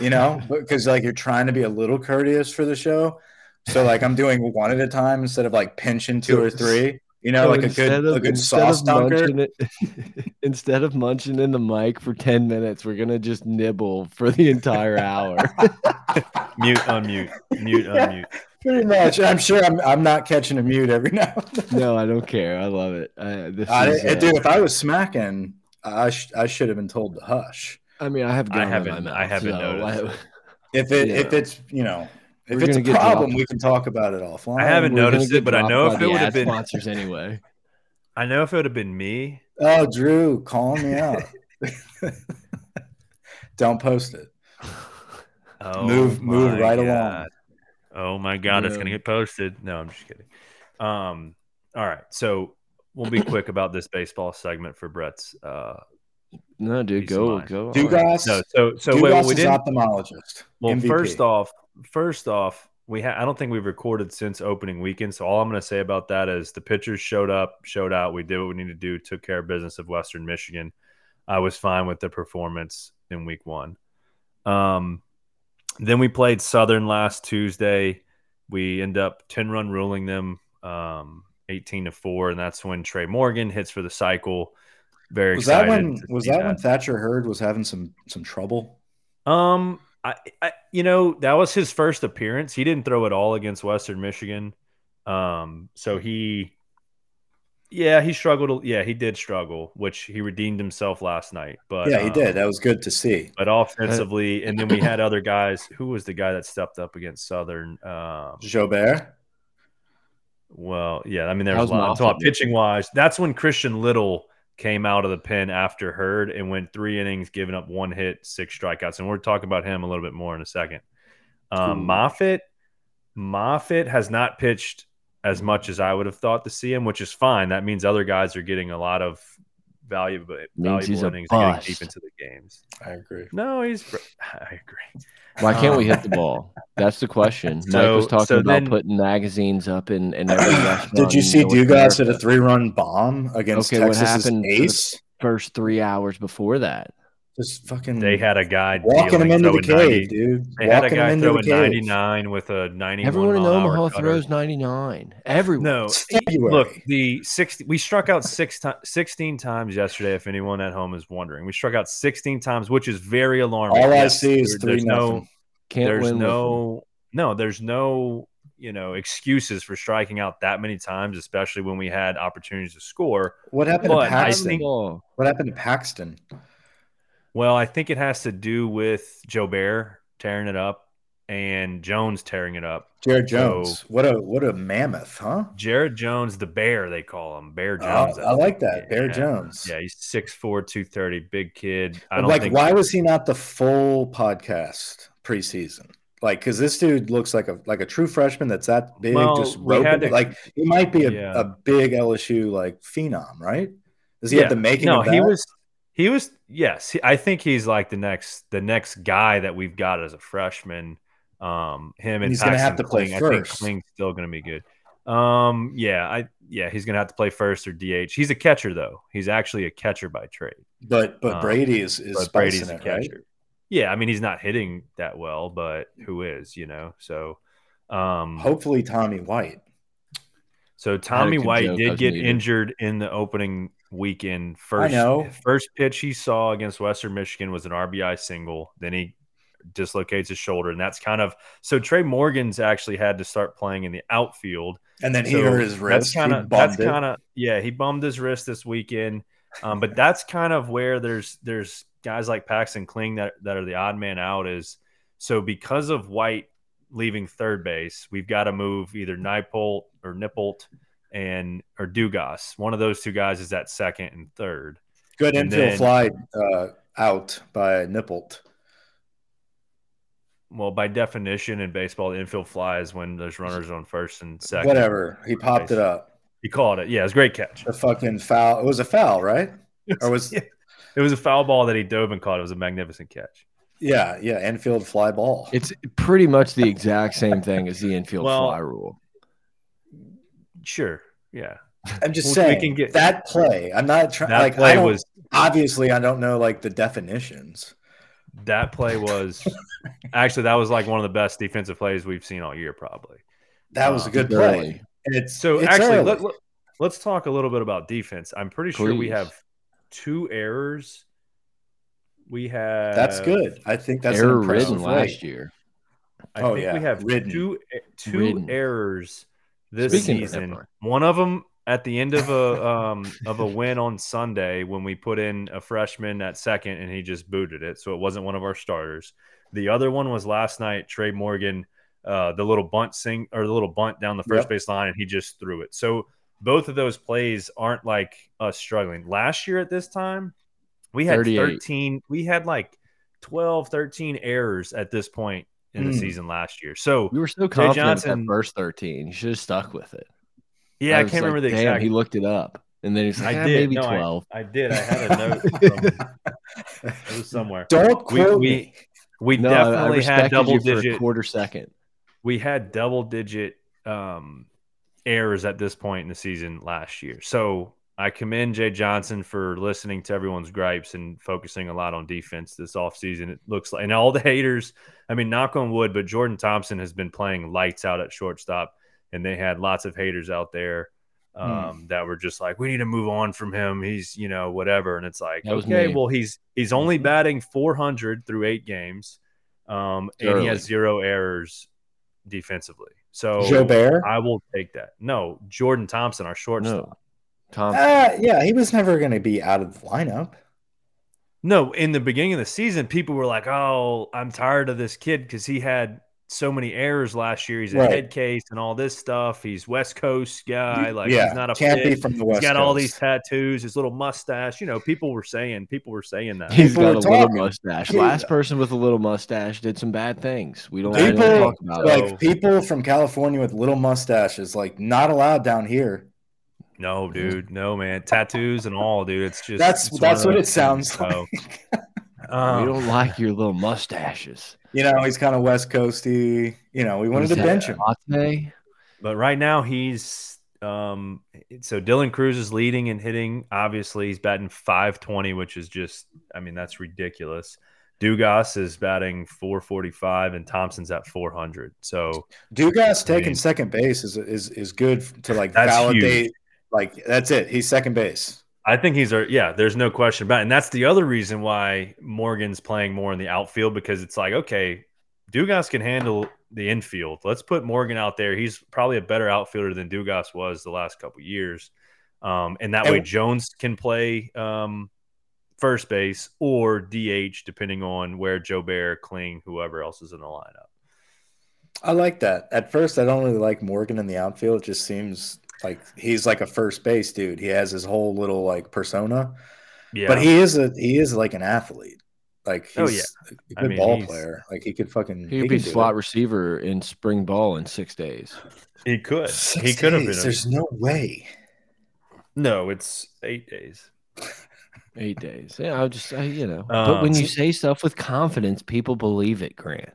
You know, because like you're trying to be a little courteous for the show. So like I'm doing one at a time instead of like pinching two or three. You know, So like a instead good of- a good instead sauce of dunker. munching it- instead of munching in the mic for ten minutes, we're gonna just nibble for the entire hour. Mute, unmute, mute, Yeah. unmute. Pretty much. I'm sure I'm I'm not catching a mute every now. and then. no, I don't care. I love it. Uh, this I, is, uh, dude, if I was smacking, I sh- I should have been told to hush. I mean, I have. I gum in my haven't- I haven't so noticed. If it Yeah. if it's you know if it's a problem, dropped. we can talk about it offline. I haven't we're noticed it, but I know if it would have been- sponsors anyway. I know if it would have been me. Oh, Drew, calling me out. Don't post it. Oh, Move- move my right along. Oh my god, it's gonna get posted. No, I'm just kidding. Um, all right, so we'll be quick about this baseball segment for Brett's. Uh, No, dude, Peace go go. on. Dugas, no, so so Dugas wait, we is didn't. ophthalmologist. Well, MVP. first off, first off, we ha- I don't think we've recorded since opening weekend. So all I'm going to say about that is the pitchers showed up, showed out. We did what we needed to do, took care of business of Western Michigan. I was fine with the performance in week one. Um, then we played Southern last Tuesday. We end up 10 run ruling them um, 18 to 4. And that's when Tre' Morgan hits for the cycle. Very was that when was see that when Thatcher Hurd was having some some trouble? Um, I, I, you know, that was his first appearance. He didn't throw at all against Western Michigan. Um, so he, yeah, he struggled. Yeah, he did struggle, which he redeemed himself last night. But yeah, he um, did. That was good to see. But offensively, and then we had other guys. Who was the guy that stepped up against Southern? Um, Jobert. well, yeah, I mean, there's How's a lot. I'm talking pitching wise. That's when Christian Little came out of the pen after Hurd and went three innings, giving up one hit, six strikeouts. And we're talking about him a little bit more in a second. Um. Moffitt, Moffitt has not pitched as much as I would have thought to see him, which is fine. That means other guys are getting a lot of valuable, Means he's valuable a innings, and getting bust. deep into the games. I agree. No, he's. I agree. Why can't we hit the ball? That's the question. Mike So- was talking so about then- putting magazines up in, in every restaurant. Did you in see North Dugas at America. a three-run bomb against Okay, what Texas's happened for the- ace? first three hours before that? Just fucking They had a guy walking him into the cave, 90 dude. They had a guy him into throwing cave. 99 with a 91 Everyone in mile an hour Omaha throws 99. Everyone. No, February. look, the 60 we struck out six ti- 16 times yesterday. If anyone at home is wondering, we struck out 16 times, which is very alarming. All I Yes, see is there- three there's no. Can't there's win with no, no, there's no you know excuses for striking out that many times, especially when we had opportunities to score. What happened But to Paxton? think- what happened to Paxton? Well, I think it has to do with Jobert tearing it up and Jones tearing it up. Jared So- Jones. what a what a mammoth, huh? Jared Jones, the Bear, they call him Bear Jones. I like that. Bear Yeah. Jones. Yeah, he's 6'4", 230, big kid. I don't like, why was he not the full podcast preseason? Like, because this dude looks like a like a true freshman that's that big, Well, just roping. to- like he might be a, Yeah. a big LSU like phenom, right? Does he have the making? No, of that? he was. He was. Yes, I think he's like the next the next guy that we've got as a freshman. Um, him and He's gonna have Paxton to play Kling. I think first. Kling's still going to be good. Um, yeah, I yeah, he's going to have to play first or DH. He's a catcher though. He's actually a catcher by trade. But but Um, Brady is is Brady's spicing a it, right? catcher. Yeah, I mean he's not hitting that well, but who is? You know, so. Um, Hopefully, Tommy White. So Tommy White did get needed. injured in the opening weekend. First, know. first pitch he saw against Western Michigan was an RBI single. Then he dislocates his shoulder, and that's kind of so. Tre' Morgan's actually had to start playing in the outfield. And then he So hurt his wrist. That's kind of that's kind of yeah. He bummed his wrist this weekend, um, but that's kind of where there's there's guys like Paxton Kling that that are the odd man out. Is so because of White leaving third base, we've got to move either Nippolt or Nippolt and or Dugas. One of those two guys is at second and third. good and infield then- fly uh, out by Nippolt. Well, by definition in baseball, the infield fly is when there's runners on first and second. Whatever. He popped it up. He called it. Yeah, it was a great catch. The fucking foul. It was a foul, right? Or was Yeah. It was a foul ball that he dove and caught. It was a magnificent catch. yeah, yeah, infield fly ball. It's pretty much the exact same thing as the infield Well, fly rule. Sure. Yeah. I'm just we saying can get- that play. I'm not trying. That Like I play don't, was obviously I don't know like the definitions. that play was actually that was like one of the best defensive plays we've seen all year, probably. That was a Uh, good play. And it's So it's actually, early. let, let, us talk a little bit about defense. I'm pretty sure we have two errors. We have that's good. I think that's Error an ridden impressive last year. I Oh, think yeah, we have ridden. two two Ridden. errors this Speaking season. that, One of them at the end of a um, of a win on Sunday when we put in a freshman at second and he just booted it, so it wasn't one of our starters. The other one was last night. Tre' Morgan, uh, the little bunt sing or the little bunt down the first Yep. base line, and he just threw it. So both of those plays aren't like us struggling. Last year at this time, we had 13. We had like 12, 13 errors at this point in the Hmm. season last year. So We were so confident with Johnson- that first 13. You should have stuck with it. yeah, I, was can't like, remember the Damn, exact. he looked it up. And then he's like, I "Ah, did. maybe No, I- 12. I, did. I had a note. From, it was somewhere. Don't We- quote we- me. We no, I- I definitely had respected double you for a digit. quarter second. We had double digit um, errors at this point in the season last year. So I commend Jay Johnson for listening to everyone's gripes and focusing a lot on defense this offseason. It looks like, and all the haters, I mean, knock on wood, but Jordan Thompson has been playing lights out at shortstop, and they had lots of haters out there um, that were just like, we need to move on from him. He's, you know, whatever. And it's like, okay, me. well, he's he's only batting 400 through eight games, um, and he has zero errors defensively. So Jobert. I will take that. No, Jordan Thompson, our shortstop. No. Tom, Uh, yeah, he was never going to be out of the lineup. No, in the beginning of the season, people were like, "Oh, I'm tired of this kid because he had so many errors last year. He's a Right. head case and all this stuff. He's West Coast guy. Like yeah, he's not a can't fit. be from the He's West. got all these tattoos, his little mustache. You know, people were saying, people were saying that. he's People got a were little mustache. Yeah. Last person with a little mustache did some bad things. We don't, we don't People talk about it. like people from California with little mustaches, like not allowed down here. No, dude, no, man, tattoos and all, dude. It's just That's it's that's what it sounds things, like. so, We um, don't like your little mustaches. You know, he's kind of West Coasty. You know, we wanted What to bench him. Latte? But right now he's um so Dylan Crews is leading and hitting. Obviously, he's batting 520, which is just I mean, that's ridiculous. Dugas is batting 445 and Thompson's at 400. So Dugas I taking second base is is is good to like validate. huge. Like that's it. He's second base. I think he's a yeah, there's no question about it. And that's the other reason why Morgan's playing more in the outfield because it's like, okay, Dugas can handle the infield. Let's put Morgan out there. He's probably a better outfielder than Dugas was the last couple years. Um, and that And- way Jones can play um, first base or DH, depending on where Jobert, Kling, whoever else is in the lineup. I like that. At first, I don't really like Morgan in the outfield. It just seems like he's like a first base dude. He has his whole little like persona, Yeah. but he is a he is like an athlete. Like he's Oh, yeah. a I good mean, ball player. Like he could fucking He could be can slot it. receiver in spring ball in six days. he could. Six he could have days, been. a- There's no way. no, it's eight days. Eight days. Yeah, I'll just, I, you know. but Um, when you say stuff with confidence, people believe it, Grant.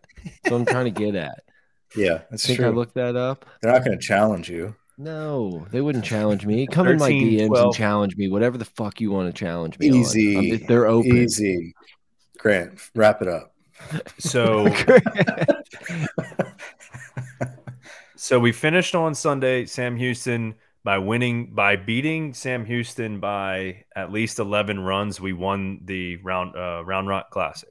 So I'm trying to get at. Yeah, that's Think true. I looked that up? They're not going to challenge you. No, they wouldn't challenge me. Come in my 13, DMs and challenge me. Whatever the fuck you want to challenge me. on. Easy. I'm- they're open. Easy. Grant, wrap it up. So So we finished on Sunday, Sam Houston, by winning by beating Sam Houston by at least eleven runs. We won the round uh, Round Rock Classic.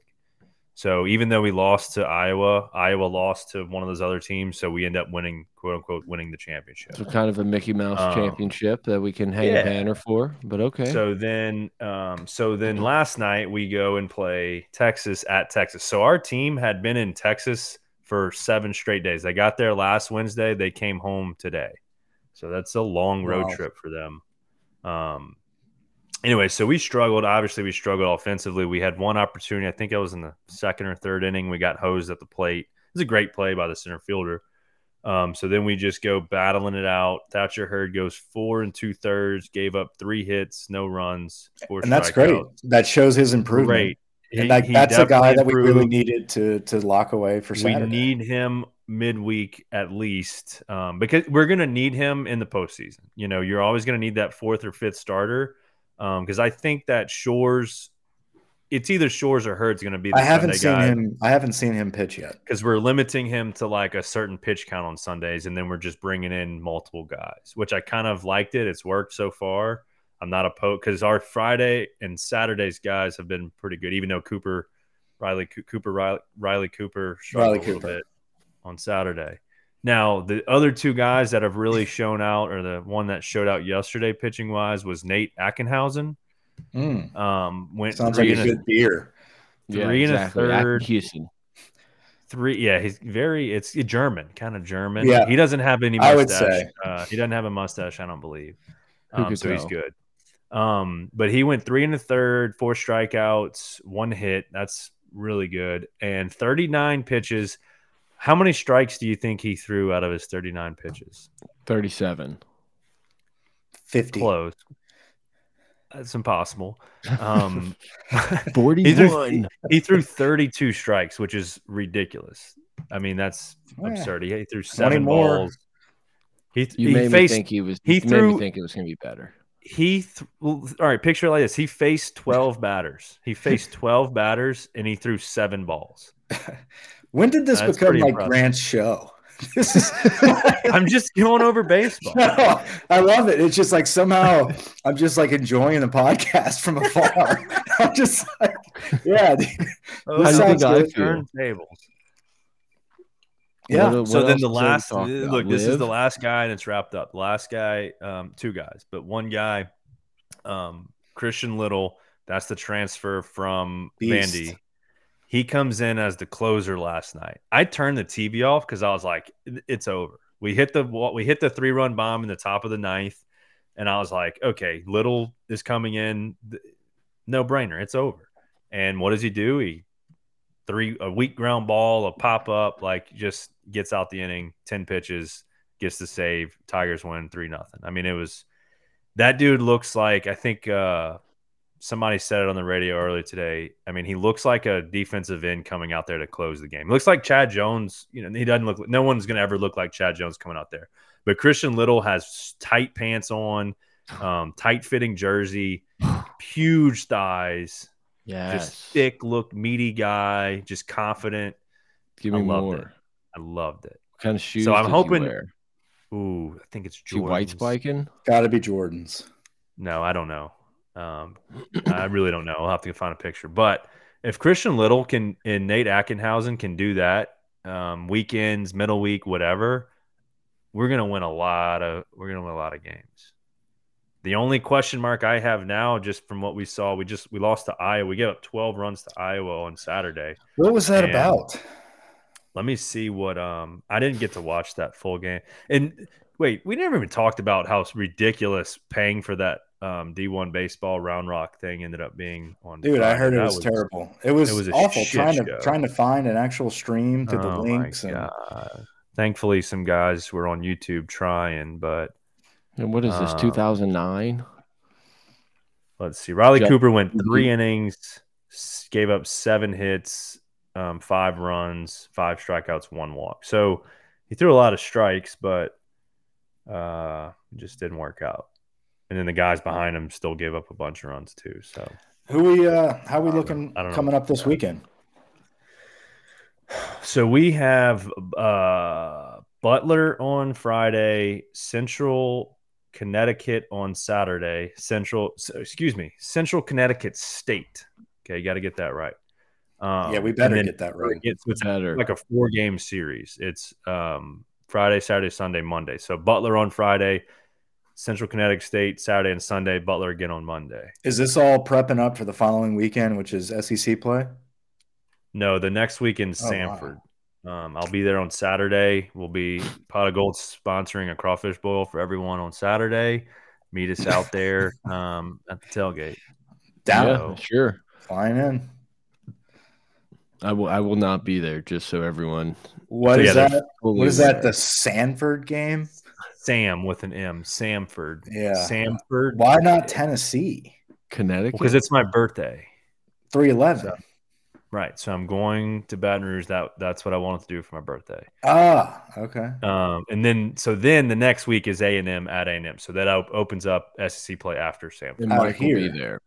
So even though we lost to Iowa, Iowa lost to one of those other teams. So we end up winning, quote unquote, winning the championship. so kind of a Mickey Mouse Um, championship that we can hang yeah. a banner for. But okay. So then, um, so then last night we go and play Texas at Texas. So our team had been in Texas for seven straight days. They got there last Wednesday. They came home today. So that's a long road Wow. trip for them. Um, anyway, so we struggled. Obviously, we struggled offensively. We had one opportunity. I think it was in the second or third inning. We got hosed at the plate. It was a great play by the center fielder. Um, so then we just go battling it out. Thatcher Hurd goes four and two thirds, gave up three hits, no runs, four And that's great. strikeouts. That shows his improvement. Great. And He- like he that's a guy that we really needed to to lock away for We need him midweek at least um, because we're going to need him in the postseason. You know, you're always going to need that fourth or fifth starter Um, because I think that Shores, it's either Shores or Hurd's going to be the I haven't Sunday seen guy him. I haven't seen him pitch yet. because we're limiting him to like a certain pitch count on Sundays, and then we're just bringing in multiple guys, which I kind of liked it. It's worked so far. I'm not a opposed because our Friday and Saturdays guys have been pretty good, even though Cooper, Riley, Coo- Cooper, Riley, Riley Cooper struggled Riley a little Cooper. bit on Saturday. Now the other two guys that have really shown out, or the one that showed out yesterday pitching wise, was Nate Ackenhausen. Mm, Um, went sounds three like a and a- good beer. yeah, three and a exactly. Act- third. Houston. Three, yeah, he's very. It's German, kind of German. Yeah. he doesn't have any I would say. Uh, he doesn't have a mustache. I don't believe. Um, could so he's good. Um, but he went three and a third, four strikeouts, one hit. That's really good. And 39 pitches. How many strikes do you think he threw out of his 39 pitches? 37. Fifty. Close. That's impossible. Um, 41. he threw 32 strikes, which is ridiculous. I mean, that's Yeah. absurd. He, he threw seven more. balls. He, You he made me think he was. he you made threw- me think it was going to be better. he th- well, all right. Picture it like this: he faced 12 batters. He faced 12 batters, and he threw seven balls. When did this That's become like impressive. Grant's show? This is. I'm just going over baseball. No, I love it. It's just like somehow I'm just like enjoying the podcast from afar. I'm just like, yeah, dude. Oh, How do sounds I good. feel? Turntables. yeah. What- so then the is there to last talk about? look, this is the last guy, and it's wrapped up. The last guy, um, two guys, but one guy, um, Christian Little. That's the transfer from Beast. Vandy. He comes in as the closer last night. I turned the TV off because I was like, "It's over." We hit the we hit the three run bomb in the top of the ninth, and I was like, "Okay, Little is coming in, no brainer. It's over." And what does he do? He three a weak ground ball, a pop up, like just gets out the inning, ten pitches, gets the save. Tigers win three nothing. I mean, it was that dude looks like I think uh, somebody said it on the radio earlier today. I mean, he looks like a defensive end coming out there to close the game. Looks like Chad Jones. You know, he doesn't look. No one's going to ever look like Chad Jones coming out there. But Christian Little has tight pants on, um, tight fitting jersey, huge thighs, Yeah, just thick look, meaty guy, just confident. Give I me loved more. it. I loved it. What kind of shoes? So I'm does he hoping- wear? Ooh, I think it's Is he white Jordans. spiking? Got to be Jordan's. No, I don't know. Um, I really don't know. I'll have to find a picture. But if Christian Little can and Nate Ackenhausen can do that, um, weekends, middle week, whatever, we're gonna win a lot of we're gonna win a lot of games. The only question mark I have now, just from what we saw, we just we lost to Iowa. We gave up 12 runs to Iowa on Saturday. What was that And- about? Let me see what um I didn't get to watch that full game. And wait, we never even talked about how ridiculous paying for that um D1 baseball round rock thing ended up being on Dude, I Friday. heard it That was, terrible. It was, it was awful shit trying to trying to find an actual stream to the Oh my links. And Thankfully, some guys were on YouTube trying, but And what is this? Um, 2009. let's see. Riley Jeff- Cooper went three innings, gave up seven hits, um, five runs, five strikeouts, one walk. So he threw a lot of strikes, but uh, it just didn't work out. And then the guys behind him still gave up a bunch of runs too. So who we uh how we I don't looking. I don't coming what up this weekend? So we have uh, Butler on Friday, Central Connecticut on Saturday, Central, excuse me, Central Connecticut State. Okay, you got to get that right. Um, yeah, we better get that right. It's, it's Better. like a four game series. It's um, Friday, Saturday, Sunday, Monday. So Butler on Friday, Central Connecticut State Saturday and Sunday, Butler again on Monday. Is this all prepping up for the following weekend, which is SEC play? No, the next week in Oh, wow. Sanford. Um, I'll be there on Saturday. We'll be Pot of Gold sponsoring a crawfish boil for everyone on Saturday. Meet us out there um, at the tailgate. Down, yeah, sure. flying in. I will. I will not be there. Just so everyone. What So, is yeah, that? What is that? The Sanford game? Sam with an M, Samford. Yeah. Samford. Why not Tennessee? Connecticut? Because it's my birthday. Three eleven. So- Right. So I'm going to Baton Rouge. That that's what I wanted to do for my birthday. Ah, okay. Um, and then so then the next week is A and M at A and M. So that op- opens up SEC play after Samford. and out Mike will be there.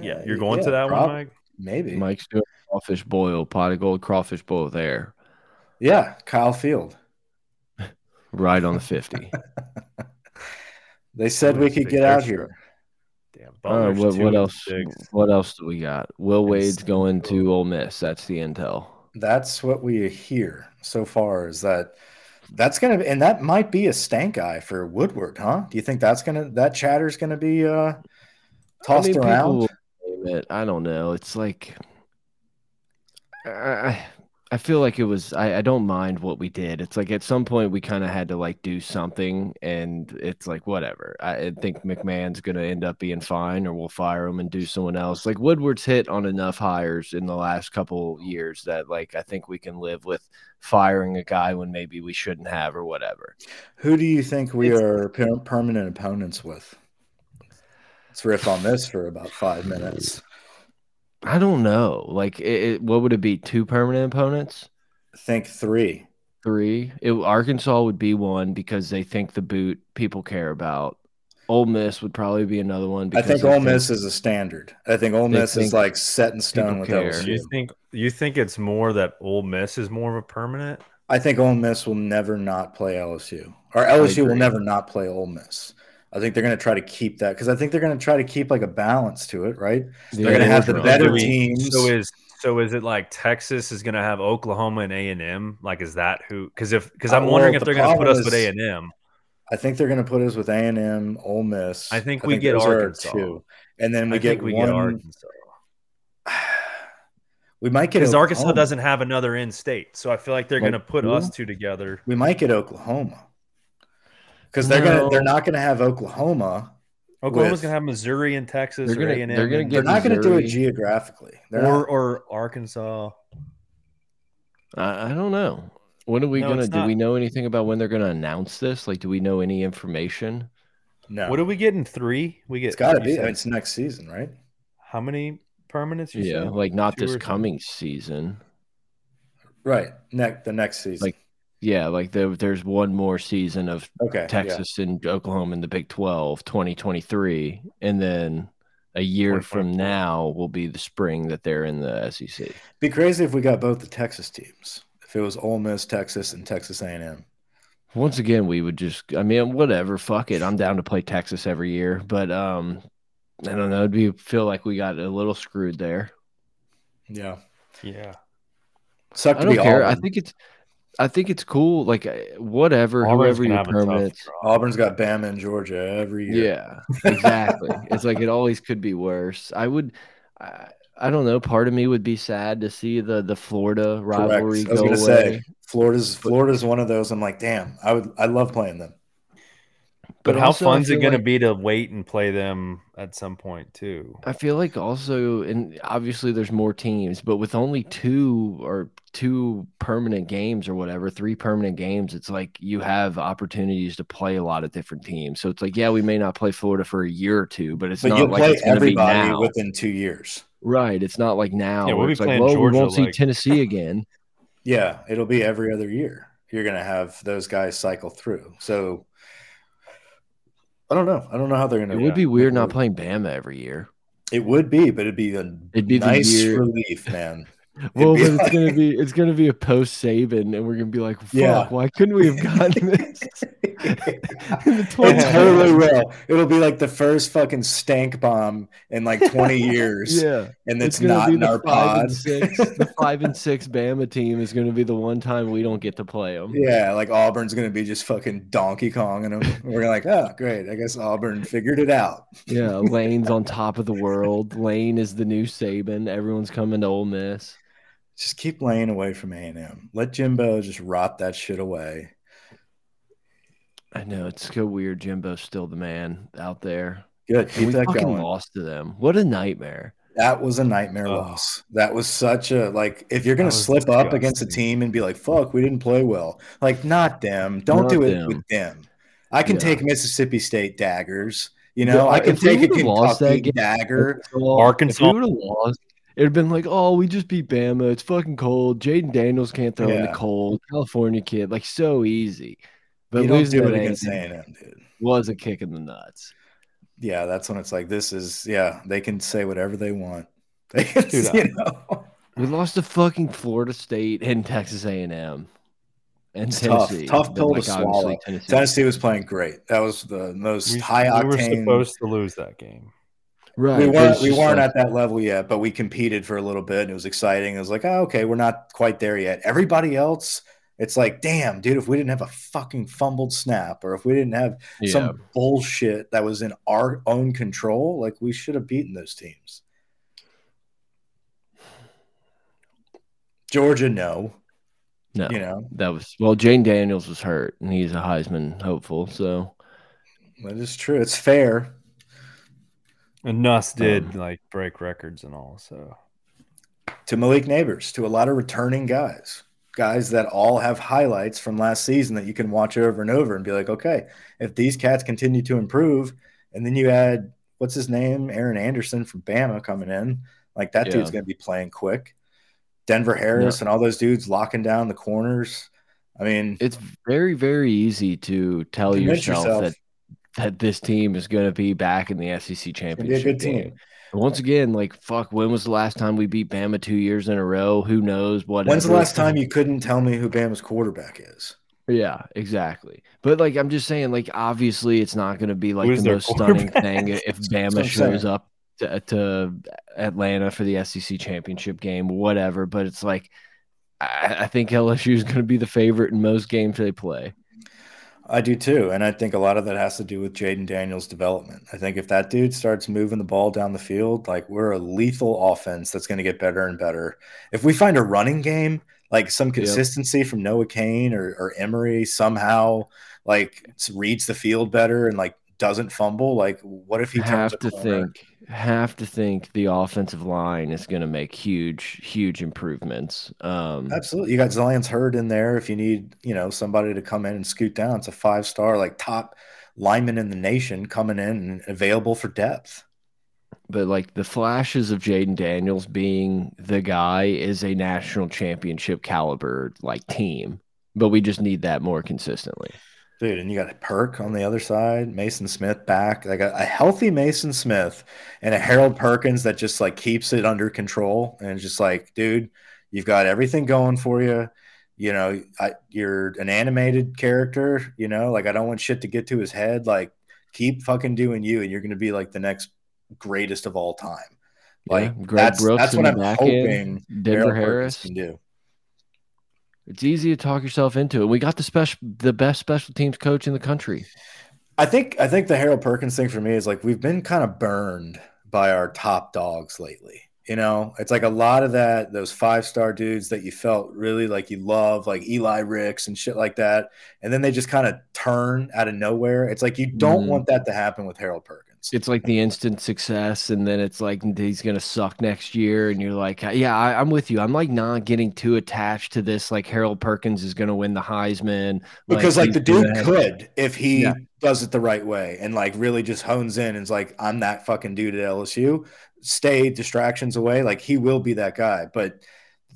Yeah, you're going to that prob- one, Mike. Maybe. Mike's doing crawfish boil, pot of gold crawfish boil there, Yeah, Kyle Field. Right on the fifty. They said we could get out here. Damn. All right, what, what else? six. What else do we got? Will Wade's going to Ole Miss. That's the intel. That's what we hear so far. Is that that's gonna and that might be a stank eye for Woodward, huh? Do you think that's gonna that chatter's gonna be uh tossed I mean, around? people will name it. I don't know. It's like I I feel like it was. I, I don't mind what we did. It's like at some point we kind of had to like do something, and it's like whatever. I think McMahon's gonna end up being fine, or we'll fire him and do someone else. Like Woodward's hit on enough hires in the last couple years that like I think we can live with firing a guy when maybe we shouldn't have or whatever. Who do you think we It's- are per- permanent opponents with? Let's riff on this for about five minutes. I don't know. Like, it, it, what would it be? Two permanent opponents? Think three. Three? It, Arkansas would be one because they think the boot people care about. Ole Miss would probably be another one. I think they Ole Miss is a standard. I think Ole They Miss is like set in stone with care. LSU. You think you think it's more that Ole Miss is more of a permanent? I think Ole Miss will never not play LSU, or LSU will never not play Ole Miss. I think they're going to try to keep that because I think they're going to try to keep like a balance to it, right? Yeah, They're going to have the better we- teams. So is so is it like Texas is going to have Oklahoma and A and M? Like is that who? Because if because Uh, I'm wondering well, if the they're going to put us with A and M. I think they're going to put us with A and M, Ole Miss. I think we get those are our Arkansas. two. and then we I get think we one. get Arkansas We might get because Arkansas doesn't have another in state, so I feel like they're Like going to put us two together. We might get Oklahoma because they're gonna. They're not going to have Oklahoma. Oklahoma's With- going to have Missouri and Texas They're gonna- A and M, they're gonna They're get not going to do it geographically. They're or not- or Arkansas. I, I don't know. When are we No, gonna? Do not. we know anything about when they're gonna announce this? Like, do we know any information? no. What do we get in three? We get it's got to be. said- It's next season, right? how many permanents? You Yeah, said? like not Two or this three? coming season. Right. Next the next season. Like, Yeah, like there, there's one more season of okay. yeah. Texas and Oklahoma in the Big 12, 2023, and then a year from now will be the spring that they're in the SEC. Be crazy if we got both the Texas teams. If it was Ole Miss, Texas, and Texas A&M. Once again, we would just I mean, whatever, fuck it. I'm down to play Texas every year, but um I don't know, it'd be feel like we got a little screwed there. Yeah. yeah. Suck I don't be care. Auburn. I think it's I think it's cool. Like uh, whatever, Auburn's whoever gonna your have a tough permanent. draw. Auburn's got Bama and Georgia every year. Yeah, exactly. it's like it always could be worse. I would, I, I don't know. Part of me would be sad to see the the Florida Correct. rivalry I was go gonna away. say Florida's Florida's one of those. I'm like, damn, I would I love playing them. But, how also, I fun's it feel going to be to wait and play them at some point too? I feel like also, and obviously there's more teams, but with only two or two permanent games or whatever, three permanent games, it's like you have opportunities to play a lot of different teams. So it's like, yeah, we may not play Florida for a year or two, but it's But not you'll like play it's going to be everybody now. within two years. Right. It's not like now. Yeah, we'll be it's like, playing well, Georgia, we won't see Tennessee again. Yeah, it'll be every other year. You're gonna have those guys cycle through. So I don't know. I don't know how they're gonna. It would be weird not playing Bama every year. It would be, but it'd be a It'd be nice relief, man. Well, but it's gonna be it's gonna be a post Saban, and we're gonna be like, fuck, Yeah. why couldn't we have gotten this It totally will. It'll be like the first fucking stank bomb in like 20 years, Yeah, and it's it's, not in our pod. and six. The five and six Bama team is gonna be the one time we don't get to play them. Yeah, like Auburn's gonna be just fucking Donkey Kong, and we're like, oh, great. I guess Auburn figured it out. Yeah, Lane's on top of the world. Lane is the new Saban. Everyone's coming to Ole Miss. Just keep laying away from A and M. Let Jimbo just rot that shit away. I know it's so weird. Jimbo's still the man out there. Good, And keep we that fucking going. lost to them. What a nightmare. That was a nightmare Oh. loss. That was such a like. If you're gonna That was slip up against a team and be like, "Fuck, we didn't play well," like not them. Don't Not do it them. with them. I can Yeah. take Mississippi State daggers. You Yeah, know, I can take a would've lost that Kentucky game- dagger. Arkansas- If we would have lost, it'd have been like, oh, we just beat Bama. It's fucking cold. Jayden Daniels can't throw in the cold. California kid, like so easy. But you don't losing do to it against A&M A&M, dude. was a kick in the nuts. Yeah, that's when it's like this is yeah. They can say whatever they want. They can, Dude, you know. We lost to fucking Florida State and Texas A&M and It's tough. Tennessee. Tough but, pill to swallow. Tennessee. Tennessee was playing great. That was the most We, high we were supposed to lose that game. Right? we weren't we weren't like- at that level yet, but we competed for a little bit and it was exciting. It was like, oh, okay, we're not quite there yet. Everybody else, it's like, damn, dude, if we didn't have a fucking fumbled snap or if we didn't have yeah. some bullshit that was in our own control, like we should have beaten those teams. Georgia, no. no. You know, That was well. Jayden Daniels was hurt, and he's a Heisman hopeful. So that is true. It's fair. And Nuss did Um, like break records and all. So to Malik Nabers, to a lot of returning guys, guys that all have highlights from last season that you can watch over and over and be like, okay, if these cats continue to improve, and then you add what's his name, Aaron Anderson from Bama coming in, like that Yeah. dude's going to be playing quick. Denver Harris and all those dudes locking down the corners. I mean, it's very very easy to tell yourself, yourself. that that this team is going to be back in the SEC championship be a good game. team. Once again, like fuck, when was the last time we beat Bama two years in a row? Who knows? What? When's the last time you couldn't tell me who Bama's quarterback is? Yeah, exactly. But like I'm just saying, like obviously it's not going to be like Who's the most stunning thing if Bama shows saying. up to, uh, to Atlanta for the SEC championship game, whatever. But it's like I, I think LSU is going to be the favorite in most games they play. I do too. And I think a lot of that has to do with Jayden Daniels' development. I think if that dude starts moving the ball down the field, like we're a lethal offense that's going to get better and better. If we find a running game, like some consistency from Noah Cain or, or Emery somehow like reads the field better and like doesn't fumble, like what if he turns have to corner? think have to think the offensive line is going to make huge huge improvements. Um, Absolutely. You got Zalance Heard in there. If you need, you know, somebody to come in and scoot down, it's a five star, like top lineman in the nation coming in and available for depth. but like the flashes of Jayden Daniels being the guy is a national championship caliber like team, but we just need that more consistently. Dude, and you got a perk on the other side, Maason Smith back, like a, a healthy Maason Smith and a Harold Perkins that just like keeps it under control and just like, dude, you've got everything going for you. You know, I, you're an animated character. You know, like I don't want shit to get to his head. Like, keep fucking doing you, and you're going to be like the next greatest of all time. Like Yeah, Greg that's Brooks that's what I'm hoping Denver Harold Perkins Harris. can do. It's easy to talk yourself into it. We got the special, the best special teams coach in the country. I think I think the Harold Perkins thing for me is like we've been kind of burned by our top dogs lately. You know, it's like a lot of that, those five star dudes that you felt really like you love, like Eli Ricks and shit like that. And then they just kind of turn out of nowhere. It's like you don't mm. want that to happen with Harold Perkins. It's like the instant success. And then it's like he's going to suck next year. And you're like, uh, yeah, I, am with you. I'm like not getting too attached to this. Like Harold Perkins is going to win the Heisman. Because like, like the dude could if he yeah. does it the right way and like really just hones in and is like, I'm that fucking dude at LSU stay distractions away, like he will be that guy. But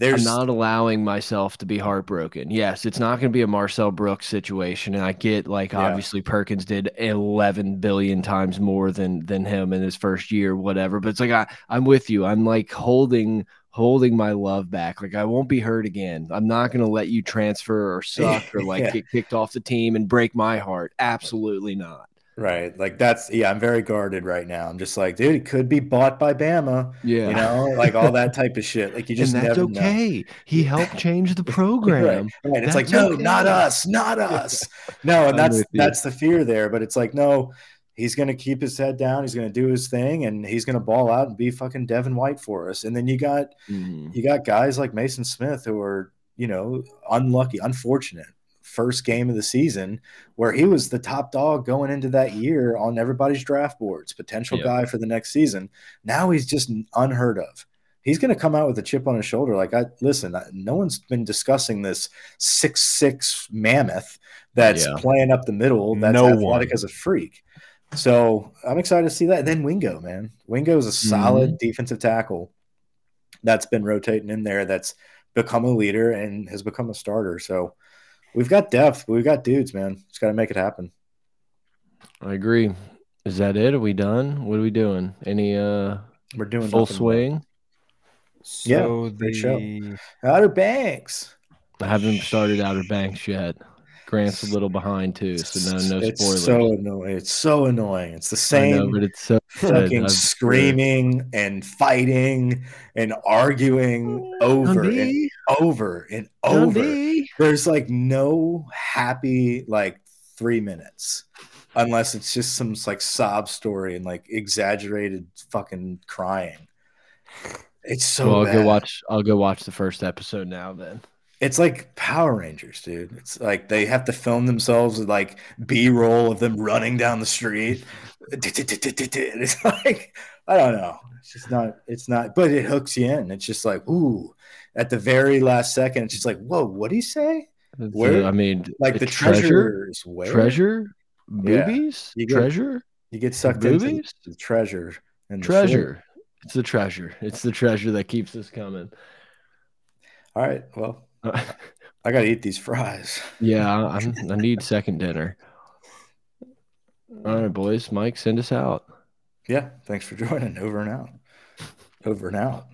there's I'm not allowing myself to be heartbroken. Yes, it's not going to be a Marcel Brooks situation, and I get like yeah. obviously Perkins did 11 billion times more than than him in his first year, whatever. But it's like I I'm with you. I'm like holding holding my love back. Like I won't be hurt again. I'm not going to let you transfer or suck or like yeah. get kicked off the team and break my heart. Absolutely not. Right. Like that's yeah, I'm very guarded right now. I'm just like, dude, it could be bought by Bama. Yeah. You know, like all that type of shit. Like you just and that's never okay. Know. He helped change the program. right. right. It's like, no, okay. not us, not us. No, and that's that's the fear there. But it's like, no, he's gonna keep his head down, he's gonna do his thing, and he's gonna ball out and be fucking Devin White for us. And then you got mm-hmm. you got guys like Maason Smith who are, you know, unlucky, unfortunate first game of the season where he was the top dog going into that year on everybody's draft boards, potential yep. guy for the next season. Now he's just unheard of. He's going to come out with a chip on his shoulder. Like, I listen, no one's been discussing this six six mammoth that's yeah. playing up the middle. That's no athletic one. as a freak. So I'm excited to see that. And then Wingo, man, Wingo is a solid mm-hmm. defensive tackle that's been rotating in there. That's become a leader and has become a starter. So we've got depth, we've got dudes, man. Just got to make it happen. I agree. Is that it? Are we done? What are we doing? Any uh we're doing full swing? So yeah, the show. Outer Banks. I haven't started Outer Banks yet. Grant's a little behind too, so no, no it's spoilers. so annoying. It's so annoying. It's the same, know, but it's so fucking screaming and fighting and arguing over and over and over. There's like no happy like three minutes, unless it's just some like sob story and like exaggerated fucking crying. It's so. Well, I'll bad. go watch. I'll go watch the first episode now. Then it's like Power Rangers, dude. It's like they have to film themselves with like B roll of them running down the street. It's like I don't know. It's just not. It's not. But it hooks you in. It's just like ooh. At the very last second, she's like whoa. What do you say? Where? Uh, I mean, like the treasure, treasures. Where? Treasure. Boobies. Yeah. You get, treasure. You get sucked into the treasure. And treasure. It's the treasure. It's the treasure that keeps us coming. All right. Well, I got to eat these fries. Yeah, I'm, I need second dinner. All right, boys. Mike, send us out. Yeah. Thanks for joining. Over and out. Over and out.